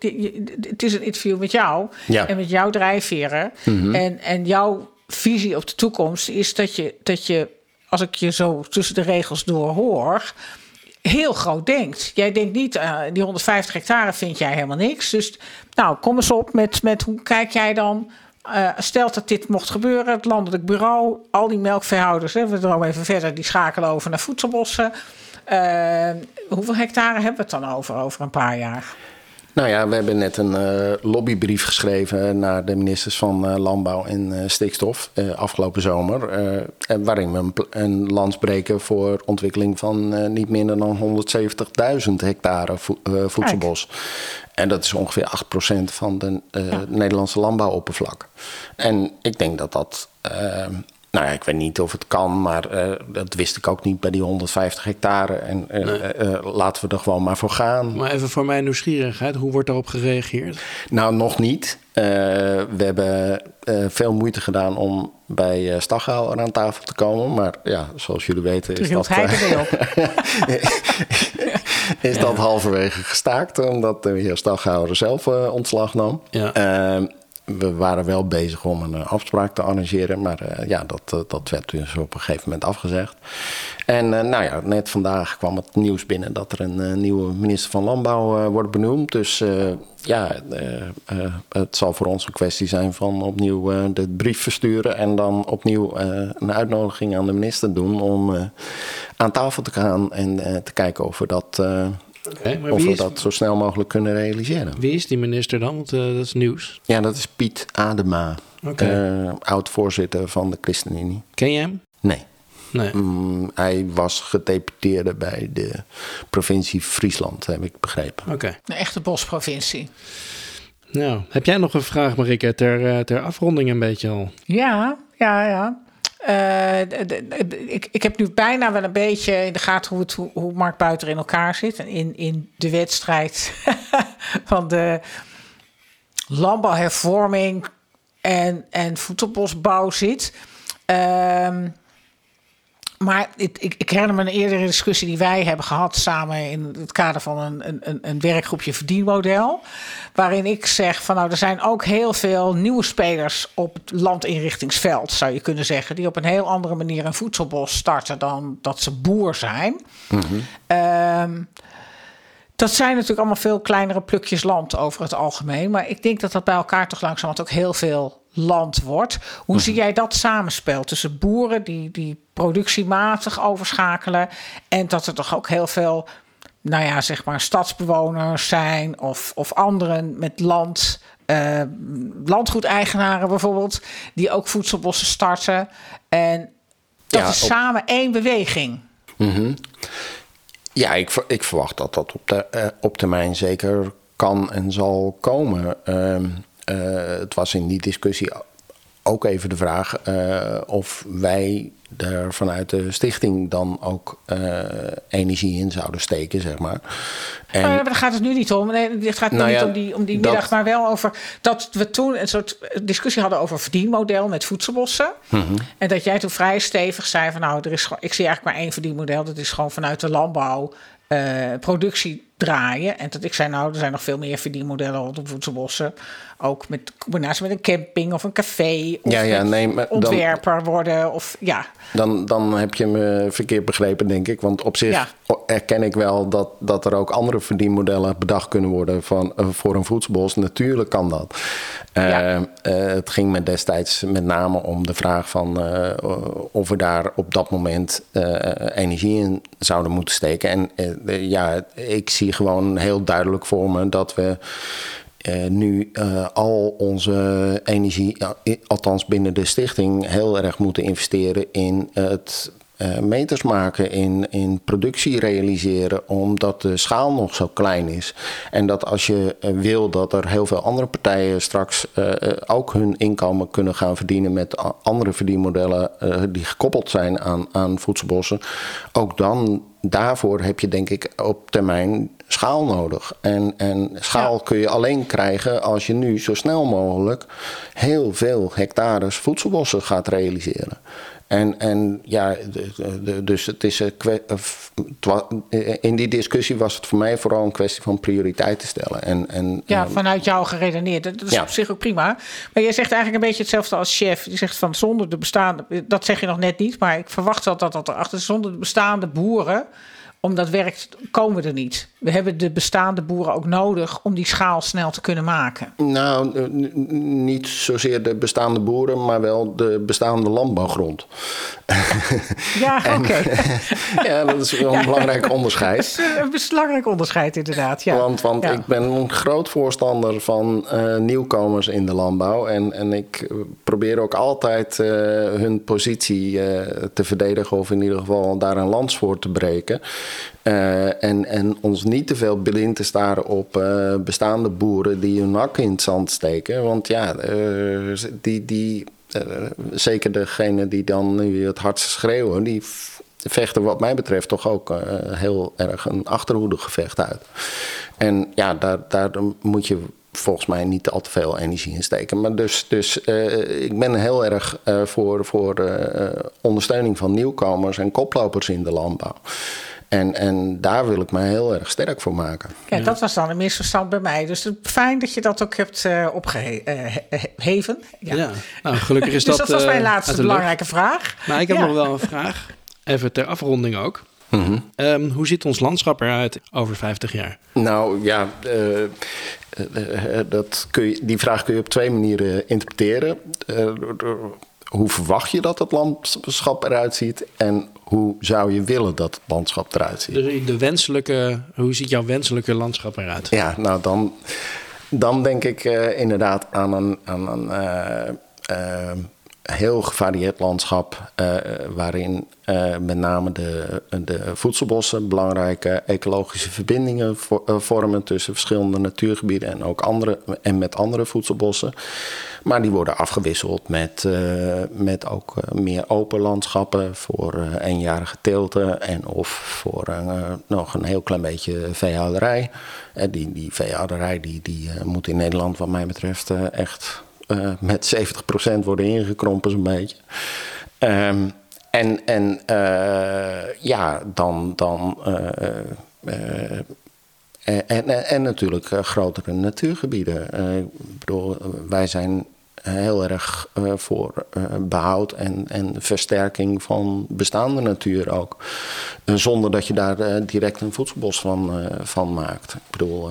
het is een interview met jou ja. en met jouw drijfveren. Mm en, en jouw visie op de toekomst is dat je, dat je, als ik je zo tussen de regels door hoor, heel groot denkt. Jij denkt niet, uh, die 150 hectare vind jij helemaal niks. Dus nou, kom eens op met, met hoe kijk jij dan uh, stelt dat dit mocht gebeuren, het landelijk bureau, al die melkveehouders, hè, we dromen even verder, die schakelen over naar voedselbossen. Uh, hoeveel hectare hebben we het dan over, over een paar jaar? Nou ja, we hebben net een uh, lobbybrief geschreven naar de ministers van uh, Landbouw en uh, Stikstof afgelopen zomer. waarin we een, een lans breken voor ontwikkeling van niet minder dan 170.000 hectare vo voedselbos. En dat is ongeveer 8% van de ja. Nederlandse landbouwoppervlak. En ik denk dat dat nou ja, ik weet niet of het kan, maar uh, dat wist ik ook niet bij die 150 hectare. En uh, nee. uh, laten we er gewoon maar voor gaan. Maar even voor mijn nieuwsgierigheid, hoe wordt daarop gereageerd? Nou, nog niet. we hebben veel moeite gedaan om bij uh, aan tafel te komen. Maar ja, zoals jullie weten is dat, is dat halverwege gestaakt. Omdat de heer Staghouwer zelf ontslag nam. Ja. Ehm, we waren wel bezig om een eh, afspraak te arrangeren, maar uh, ja, dat, uh, dat werd dus op een gegeven moment afgezegd. En nou ja, net vandaag kwam het nieuws binnen dat er een nieuwe minister van Landbouw wordt benoemd. Dus ja, het zal voor ons een kwestie zijn van opnieuw de brief versturen en dan opnieuw een uitnodiging aan de minister doen om aan tafel te gaan en te kijken of we dat Okay, of we is... dat zo snel mogelijk kunnen realiseren. Wie is die minister dan? Want uh, dat is nieuws. Ja, dat is Piet Adema. Okay. Uh, oud-voorzitter van de ChristenUnie. Ken je hem? Nee. nee. Mm, hij was gedeputeerde bij de provincie Friesland, heb ik begrepen. Oké. Okay. Een echte bosprovincie. Nou, heb jij nog een vraag, Marike, ter, eh, ter afronding een beetje al? Ja, ja, ja. Uh, ik, ik heb nu bijna wel een beetje in de gaten hoe, het, hoe, Mark Buiter in elkaar zit. In, in de wedstrijd van de landbouwhervorming en, en voedselbosbouw zit. Uh, maar ik, ik, ik, herinner me een eerdere discussie die wij hebben gehad samen in het kader van een, een, een werkgroepje verdienmodel. Waarin ik zeg van nou, er zijn ook heel veel nieuwe spelers op het landinrichtingsveld, zou je kunnen zeggen. Die op een heel andere manier een voedselbos starten dan dat ze boer zijn. Mm dat zijn natuurlijk allemaal veel kleinere plukjes land over het algemeen. Maar ik denk dat dat bij elkaar toch langzamerhand ook heel veel land wordt. Hoe zie mhm. jij dat samenspel tussen boeren die, die productiematig overschakelen... en dat er toch ook heel veel, nou ja, zeg maar stadsbewoners zijn... of, of anderen met land... Uh, landgoedeigenaren bijvoorbeeld, die ook voedselbossen starten. En dat is samen één beweging. Mm ja, ik, ik verwacht dat dat op, de, uh, op termijn zeker kan en zal komen. Uh, het was in die discussie ook even de vraag uh, of wij er vanuit de stichting dan ook uh, energie in zouden steken, zeg maar. En, maar daar gaat het nu niet om. Nee, het gaat nu nou ja, niet om die, om die middag, dat, maar wel over dat we toen een soort discussie hadden over verdienmodel met voedselbossen. Uh mhm. -huh. En dat jij toen vrij stevig zei van nou, er is, ik zie eigenlijk maar één verdienmodel. Dat is gewoon vanuit de landbouw uh, productie draaien. En dat ik zei, nou, er zijn nog veel meer verdienmodellen rondom voedselbossen. Ook met combinatie met een camping of een café. Of ja, ja, nee, maar ontwerper worden. Of, ja. dan, dan heb je me verkeerd begrepen, denk ik. Want op zich ja. erken ik wel dat, dat er ook andere verdienmodellen bedacht kunnen worden van, uh, voor een voedselbos. Natuurlijk kan dat. Ja. uh, het ging me destijds met name om de vraag van of we daar op dat moment energie in zouden moeten steken. En ja, ik zie gewoon heel duidelijk voor me dat we uh, nu uh, al onze energie, althans binnen de stichting, heel erg moeten investeren in het uh, meters maken, in, in productie realiseren, omdat de schaal nog zo klein is. En dat als je wil dat er heel veel andere partijen straks ook hun inkomen kunnen gaan verdienen met andere verdienmodellen die gekoppeld zijn aan, aan voedselbossen, ook dan daarvoor heb je denk ik op termijn schaal nodig. En, en schaal kun je alleen krijgen als je nu zo snel mogelijk heel veel hectares voedselbossen gaat realiseren. En, en ja, dus het is in die discussie was het voor mij vooral een kwestie van prioriteiten stellen. En, en, ja, vanuit jou geredeneerd. Dat is op zich ook prima. Maar jij zegt eigenlijk een beetje hetzelfde als chef. Je zegt van zonder de bestaande, dat zeg je nog net niet, maar ik verwacht wel dat dat erachter is. Zonder de bestaande boeren om dat werk komen we er niet. We hebben de bestaande boeren ook nodig om die schaal snel te kunnen maken. Nou, niet zozeer de bestaande boeren, maar wel de bestaande landbouwgrond. Ja, oké. ja, dat is wel een belangrijk onderscheid. Dat is eh, een belangrijk onderscheid, inderdaad. Ja. Want, want Ja. ik ben een groot voorstander van eh, nieuwkomers in de landbouw. En, en ik probeer ook altijd eh, hun positie te verdedigen, of in ieder geval daar een lans voor te breken. Eh, en, en ons niet te veel blind te staren op eh, bestaande boeren die hun hak in het zand steken. Want ja, eh, die, die, zeker degene die dan nu het hardst schreeuwen, die vechten wat mij betreft toch ook heel erg een achterhoedegevecht uit. En ja, daar, daar moet je volgens mij niet al te veel energie in steken. Maar dus, dus ik ben heel erg voor, voor ondersteuning van nieuwkomers en koplopers in de landbouw. En, en daar wil ik mij heel erg sterk voor maken. Ja, dat was dan een misverstand bij mij. Dus het- fijn dat je dat ook hebt eh opgeheven. ja. Ja. Nou, gelukkig is dus dat. dat was mijn eh, laatste belangrijke vraag. Maar ik heb Ja. nog wel een vraag. Even ter afronding ook. Ehm, hoe ziet ons landschap eruit over 50 jaar? Nou ja, eh, dat kun je, die vraag kun je op twee manieren interpreteren. Hoe verwacht je dat het landschap eruit ziet? En hoe zou je willen dat het landschap eruit ziet? De, de wenselijke, hoe ziet jouw wenselijke landschap eruit? Ja, nou dan, dan denk ik eh, inderdaad aan een, aan een eh, eh, heel gevarieerd landschap. eh, waarin eh, met name de, de voedselbossen belangrijke ecologische verbindingen eh, vormen tussen verschillende natuurgebieden en ook andere en met andere voedselbossen. Maar die worden afgewisseld met, met ook meer open landschappen voor eenjarige teelten en of voor nog een heel klein beetje veehouderij. Eh, die, die veehouderij die, die moet in Nederland wat mij betreft echt eh, met 70% worden ingekrompen zo'n beetje. Ehm, en en eh, ja, dan... dan eh, en, en, en natuurlijk grotere natuurgebieden. Ik bedoel, wij zijn heel erg eh, voor eh, behoud en, en versterking van bestaande natuur ook. Eh, zonder dat je daar direct een voedselbos van, van maakt. Ik bedoel,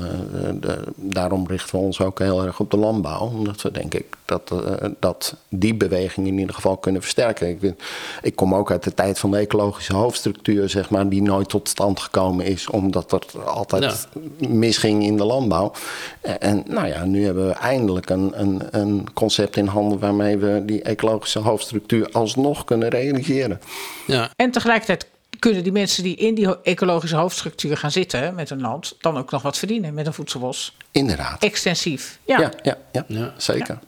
de- daarom richten we ons ook heel erg op de landbouw. Omdat we denk ik dat, dat die beweging in ieder geval kunnen versterken. Ik, ik kom ook uit de tijd van de ecologische hoofdstructuur, zeg maar, die nooit tot stand gekomen is, omdat er altijd misging in de landbouw. En, en nou ja, nu hebben we eindelijk een, een, een concept in handen waarmee we die ecologische hoofdstructuur alsnog kunnen realiseren. Ja, En tegelijkertijd kunnen die mensen die in die ecologische hoofdstructuur gaan zitten met hun land... dan ook nog wat verdienen met een voedselbos. Inderdaad. Extensief. Ja. Ja, ja, ja, Ja. zeker.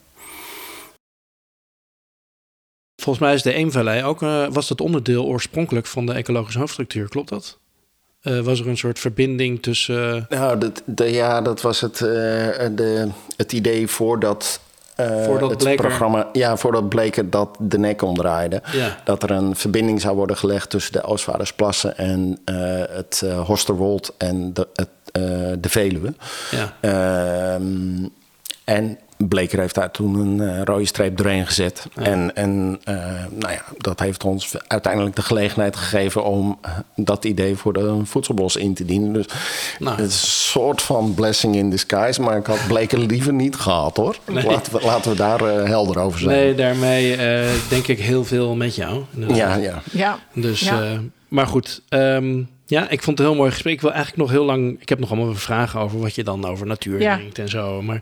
volgens mij is de Eemvallei ook, eh, was dat onderdeel oorspronkelijk van de ecologische hoofdstructuur, klopt dat? Eh, was er een soort verbinding tussen... eh, Nou, dat, de, ja, dat was het, eh, de, het idee voordat. Eh, Voordat het Bleker- programma, ja, voordat Bleker dat de nek omdraaide. Ja. Dat er een verbinding zou worden gelegd tussen de Oostvaardersplassen en eh, het eh, Horsterwold en de, het, de Veluwe. ja. Ehm, en Bleker heeft daar toen een eh, rode streep doorheen gezet. En, en eh, nou ja, dat heeft ons uiteindelijk de gelegenheid gegeven om eh, dat idee voor de voedselbos in te dienen. Dus Nou. het is een soort van blessing in disguise, maar ik had Bleker liever niet gehad hoor. Nee. Laten, we, laten we daar eh, helder over zijn. Nee, daarmee eh, denk ik heel veel met jou. inderdaad. Ja, ja. Ja. Dus, Ja. eh, maar goed. ehm, ja, ik vond het een heel mooi gesprek. Ik wil eigenlijk nog heel lang... Ik heb nog allemaal vragen over wat je dan over natuur Ja. denkt en zo. Maar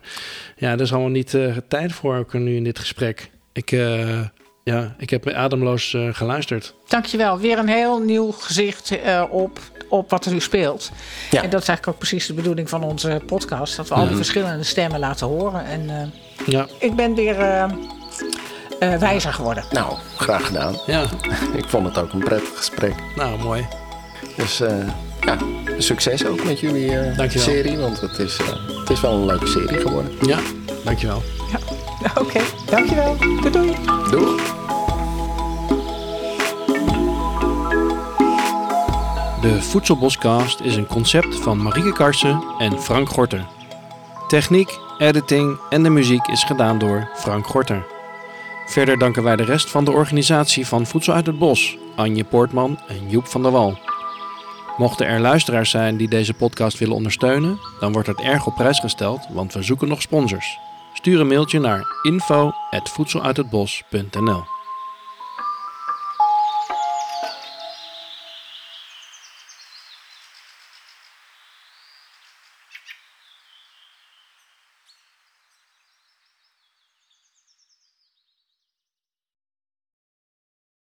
ja, er is allemaal niet eh, tijd voor ook nu in dit gesprek. Ik, eh, ja, ik heb ademloos eh, geluisterd. Dankjewel. Weer een heel nieuw gezicht eh, op, op wat er nu speelt. Ja. En dat is eigenlijk ook precies de bedoeling van onze podcast. Dat we al die verschillende stemmen laten horen. En eh, Ja, ik ben weer eh, eh, wijzer geworden. Nou, graag gedaan. ja. Ik vond het ook een prettig gesprek. nou mooi. Dus eh, ja, succes ook met jullie eh, serie, want het is, eh, het is wel een leuke serie geworden. Ja, dankjewel. Ja. Oké, dankjewel. Doei doei. Doeg! De Voedselboscast is een concept van Marieke Karsen en Frank Gorter. Techniek, editing en de muziek is gedaan door Frank Gorter. Verder danken wij de rest van de organisatie van Voedsel uit het Bos, Anje Poortman en Joep van der Wal. Mochten er luisteraars zijn die deze podcast willen ondersteunen, dan wordt het erg op prijs gesteld, want we zoeken nog sponsors. Stuur een mailtje naar info@voedseluithetbos.nl.